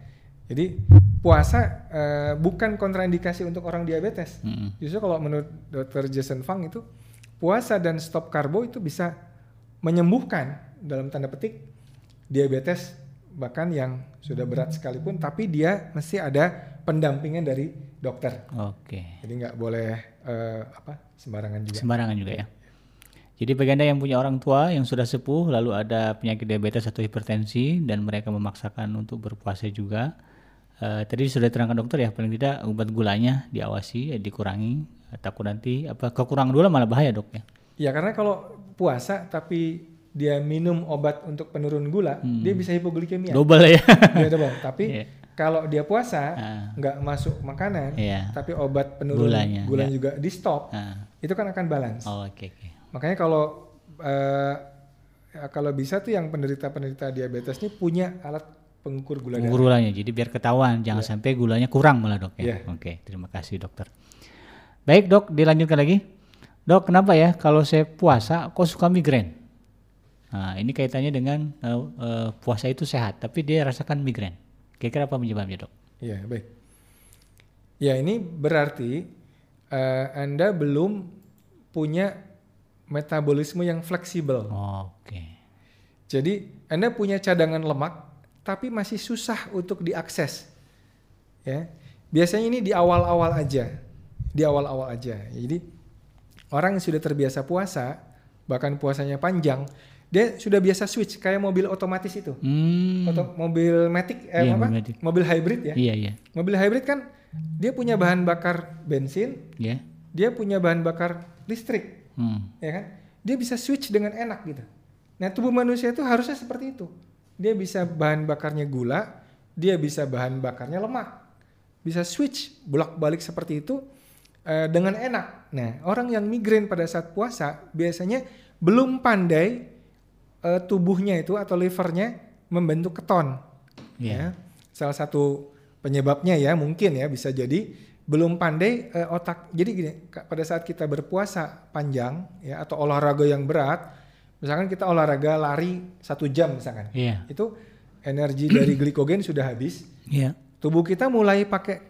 Jadi puasa eh, bukan kontraindikasi untuk orang diabetes. Mm-mm. Justru kalau menurut Dr. Jason Fang itu puasa dan stop karbo itu bisa menyembuhkan dalam tanda petik diabetes bahkan yang sudah berat sekalipun tapi dia mesti ada pendampingan dari dokter. Oke. Jadi nggak boleh eh, apa sembarangan juga. Sembarangan juga ya. Jadi bagi anda yang punya orang tua yang sudah sepuh lalu ada penyakit diabetes atau hipertensi dan mereka memaksakan untuk berpuasa juga, eh, tadi sudah terangkan dokter ya paling tidak obat gulanya diawasi, eh, dikurangi, takut nanti apa kekurangan gula malah bahaya dok ya. Ya karena kalau puasa tapi dia minum obat untuk penurun gula, dia bisa hipoglikemia. Double ya. Dia double. Tapi Iya. kalau dia puasa Ah. nggak masuk makanan, Iya. tapi obat penurun Gulanya, gulanya, ya. juga di stop, Nah, itu kan akan balance. oh, oke oke. Makanya kalau ya kalau bisa tuh yang penderita-penderita diabetes ini punya alat pengukur gula. Pengukur gulanya, jadi biar ketahuan jangan sampai gulanya kurang malah dok ya. Iya. Oke, terima kasih dokter. Baik dok, dilanjutkan lagi. Dok, kenapa ya kalau saya puasa kok suka migrain? Nah, ini kaitannya dengan eh, eh, puasa itu sehat, tapi dia rasakan migrain. Kira-kira apa penyebabnya dok? Iya baik. Ya ini berarti eh, anda belum punya metabolisme yang fleksibel. Oke. Jadi Anda punya cadangan lemak tapi masih susah untuk diakses. Ya. Biasanya ini di awal-awal aja. Di awal-awal aja. Jadi orang yang sudah terbiasa puasa, bahkan puasanya panjang, dia sudah biasa switch kayak mobil otomatis itu. Hmm. Atau mobil matic eh Iya, apa? mobil matic. Mobil hybrid ya. Iya iya. Mobil hybrid kan dia punya bahan bakar bensin, Ya. dia punya bahan bakar listrik Hmm. ya kan? Dia bisa switch dengan enak gitu. Nah, tubuh manusia itu harusnya seperti itu. Dia bisa bahan bakarnya gula, dia bisa bahan bakarnya lemak. bisa switch bolak-balik seperti itu eh, dengan enak. Nah, orang yang migrain pada saat puasa biasanya belum pandai eh, tubuhnya itu atau livernya membentuk keton. Iya. Ya. Salah satu penyebabnya ya mungkin ya bisa jadi belum pandai eh, otak. Jadi gini, pada saat kita berpuasa panjang ya atau olahraga yang berat, misalkan kita olahraga lari satu jam misalkan, Iya. itu energi dari glikogen sudah habis, Iya. tubuh kita mulai pakai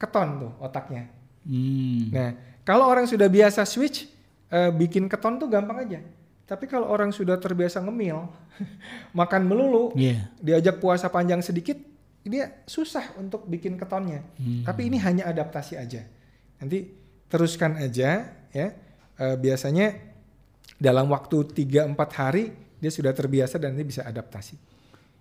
keton tuh otaknya. Hmm. Nah, kalau orang sudah biasa switch, eh, bikin keton tuh gampang aja. Tapi kalau orang sudah terbiasa ngemil, makan melulu, Iya. diajak puasa panjang sedikit, dia susah untuk bikin ketonnya. Hmm. Tapi ini hanya adaptasi aja. Nanti teruskan aja ya. Eh, biasanya dalam waktu 3-4 hari dia sudah terbiasa dan dia bisa adaptasi.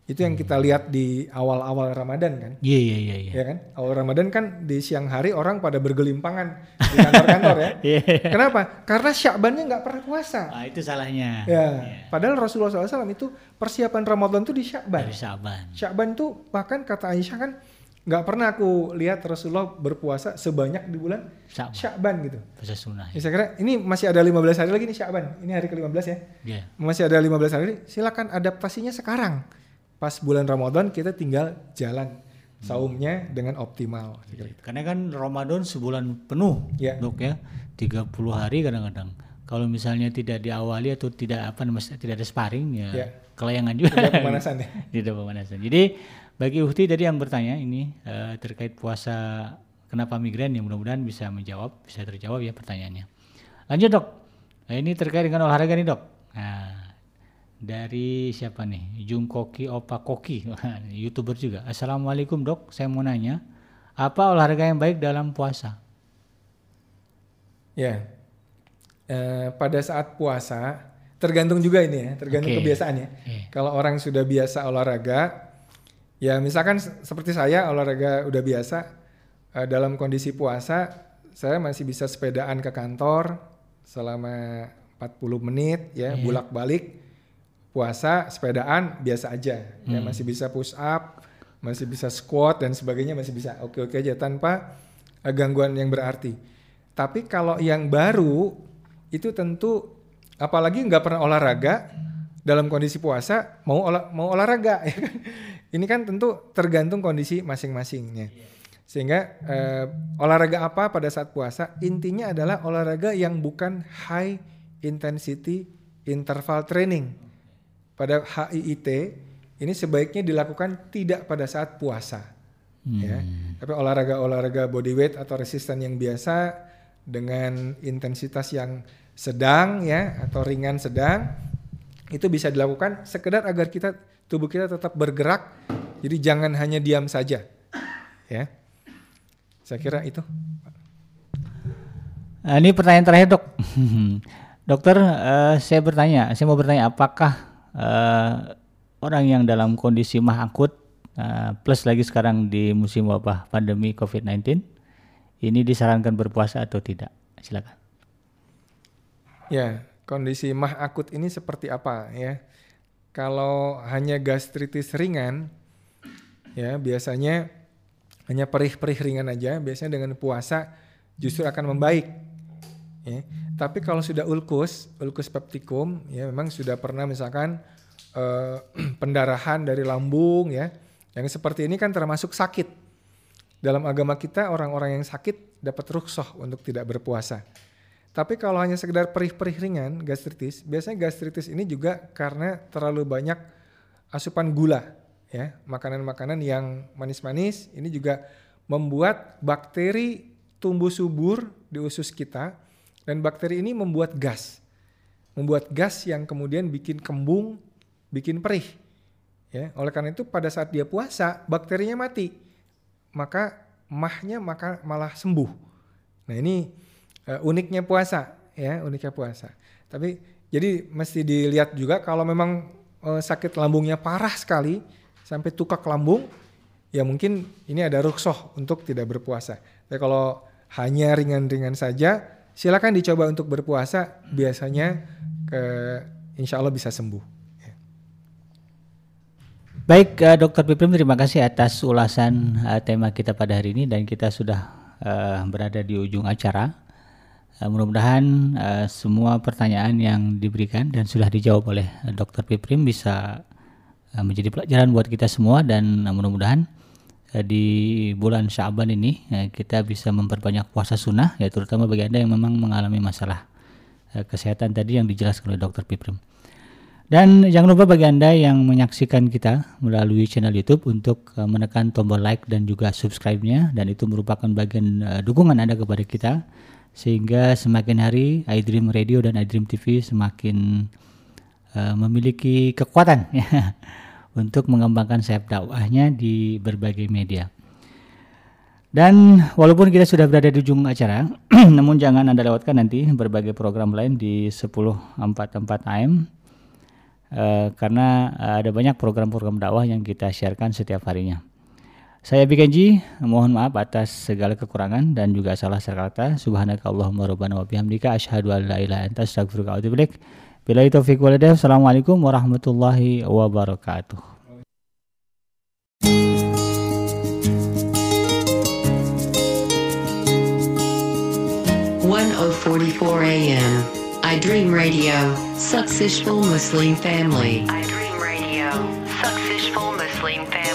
Itu yang kita lihat di awal-awal Ramadan kan. Iya iya iya iya. Ya kan? Awal Ramadan kan di siang hari orang pada bergelimpangan di kantor-kantor ya. Iya. Kenapa? Karena Syakbannya nggak pernah puasa. Ah, itu salahnya. Ya, Iya. padahal Rasulullah SAW itu persiapan Ramadan tuh di Syakban. Dari Syaban. Syakban tuh bahkan kata Aisyah kan nggak pernah aku lihat Rasulullah berpuasa sebanyak di bulan Syaban. Syakban gitu. Puasa sunnah. Ya, saya kira ini masih ada 15 hari lagi nih Syakban. Ini hari ke-15 ya. Iya. Masih ada 15 hari. Silakan adaptasinya sekarang. Pas bulan Ramadan kita tinggal jalan saumnya dengan optimal. Itu. Karena kan Ramadan sebulan penuh, Ya. dok ya, 30 hari kadang-kadang. Kalau misalnya tidak diawali atau tidak apa tidak ada sparring ya, Ya. kelayangan juga. Tidak pemanasan ya. tidak pemanasan. Jadi bagi Uhti tadi yang bertanya ini eh, terkait puasa kenapa migrain ya mudah-mudahan bisa menjawab, bisa terjawab ya pertanyaannya. Lanjut dok, nah, ini terkait dengan olahraga nih dok. Nah, dari siapa nih? Jungkoki Opa Koki, youtuber juga. Assalamualaikum dok, saya mau nanya, apa olahraga yang baik dalam puasa? Ya. Eh, pada saat puasa tergantung juga ini ya, tergantung Oke. kebiasaannya. Iya. Kalau orang sudah biasa olahraga, ya misalkan se- seperti saya olahraga udah biasa eh, dalam kondisi puasa, saya masih bisa sepedaan ke kantor selama 40 menit ya, Iya. bolak-balik. Puasa sepedaan biasa aja, ya masih bisa push up, masih bisa squat dan sebagainya masih bisa oke-oke aja tanpa eh, gangguan yang berarti. Tapi kalau yang baru itu tentu apalagi nggak pernah olahraga dalam kondisi puasa mau olah, mau olahraga ya kan? Ini kan tentu tergantung kondisi masing-masingnya. Sehingga eh, olahraga apa pada saat puasa? Intinya adalah olahraga yang bukan high intensity interval training. Pada HIIT ini sebaiknya dilakukan tidak pada saat puasa. Ya tapi olahraga-olahraga bodyweight atau resisten yang biasa dengan intensitas yang sedang ya atau ringan sedang itu bisa dilakukan sekedar agar kita tubuh kita tetap bergerak jadi jangan hanya diam saja ya saya kira itu Nah, ini pertanyaan terakhir dok. Dokter, eh, saya bertanya, saya mau bertanya, apakah eh, orang yang dalam kondisi mah akut eh, plus lagi sekarang di musim wabah pandemi COVID-19 ini disarankan berpuasa atau tidak? Silakan. ya kondisi mah akut ini seperti apa ya kalau hanya gastritis ringan ya biasanya hanya perih-perih ringan aja biasanya dengan puasa justru akan membaik ya. Tapi kalau sudah ulkus ulkus peptikum ya memang sudah pernah misalkan eh, pendarahan dari lambung ya yang seperti ini kan termasuk sakit. Dalam agama kita orang-orang yang sakit dapat rukhsah untuk tidak berpuasa tapi kalau hanya sekedar perih-perih ringan gastritis biasanya gastritis ini juga karena terlalu banyak asupan gula ya. Makanan-makanan yang manis-manis ini juga membuat bakteri tumbuh subur di usus kita dan bakteri ini membuat gas. Membuat gas yang kemudian bikin kembung bikin perih ya. Oleh karena itu pada saat dia puasa bakterinya mati. Maka mahnya maka malah sembuh. Nah ini eh, uniknya puasa ya uniknya puasa tapi jadi mesti dilihat juga kalau memang eh, sakit lambungnya parah sekali sampai tukak lambung ya mungkin ini ada rukhsah untuk tidak berpuasa tapi kalau hanya ringan-ringan saja silakan dicoba untuk berpuasa biasanya ke insya Allah bisa sembuh Ya. Baik, uh, Dokter Piprim, terima kasih atas ulasan uh, tema kita pada hari ini dan kita sudah uh, berada di ujung acara. Uh, mudah-mudahan uh, semua pertanyaan yang diberikan dan sudah dijawab oleh uh, Dokter Piprim bisa uh, menjadi pelajaran buat kita semua dan uh, mudah-mudahan uh, di bulan Syaban ini uh, kita bisa memperbanyak puasa sunnah ya terutama bagi anda yang memang mengalami masalah uh, kesehatan tadi yang dijelaskan oleh Dokter Piprim. Dan jangan lupa bagi Anda yang menyaksikan kita melalui channel YouTube untuk menekan tombol like dan juga subscribe-nya dan itu merupakan bagian dukungan Anda kepada kita sehingga semakin hari iDream Radio dan iDream TV semakin uh, memiliki kekuatan ya untuk mengembangkan sayap dakwahnya di berbagai media. Dan walaupun kita sudah berada di ujung acara, namun jangan Anda lewatkan nanti berbagai program lain di 1044 AM Uh, karena uh, ada banyak program-program dakwah yang kita sharekan setiap harinya. Saya Bikenji, mohon maaf atas segala kekurangan dan juga salah salah kata. Subhanakallahumma rabbana wa bihamdika asyhadu an la ilaha anta astaghfiruka wa atubu ilaik. Billahi taufiq wal hidayah. Assalamualaikum warahmatullahi wabarakatuh. One oh forty four AM. I Dream Radio, Successful Muslim Family. I Dream Radio, Successful Muslim Family.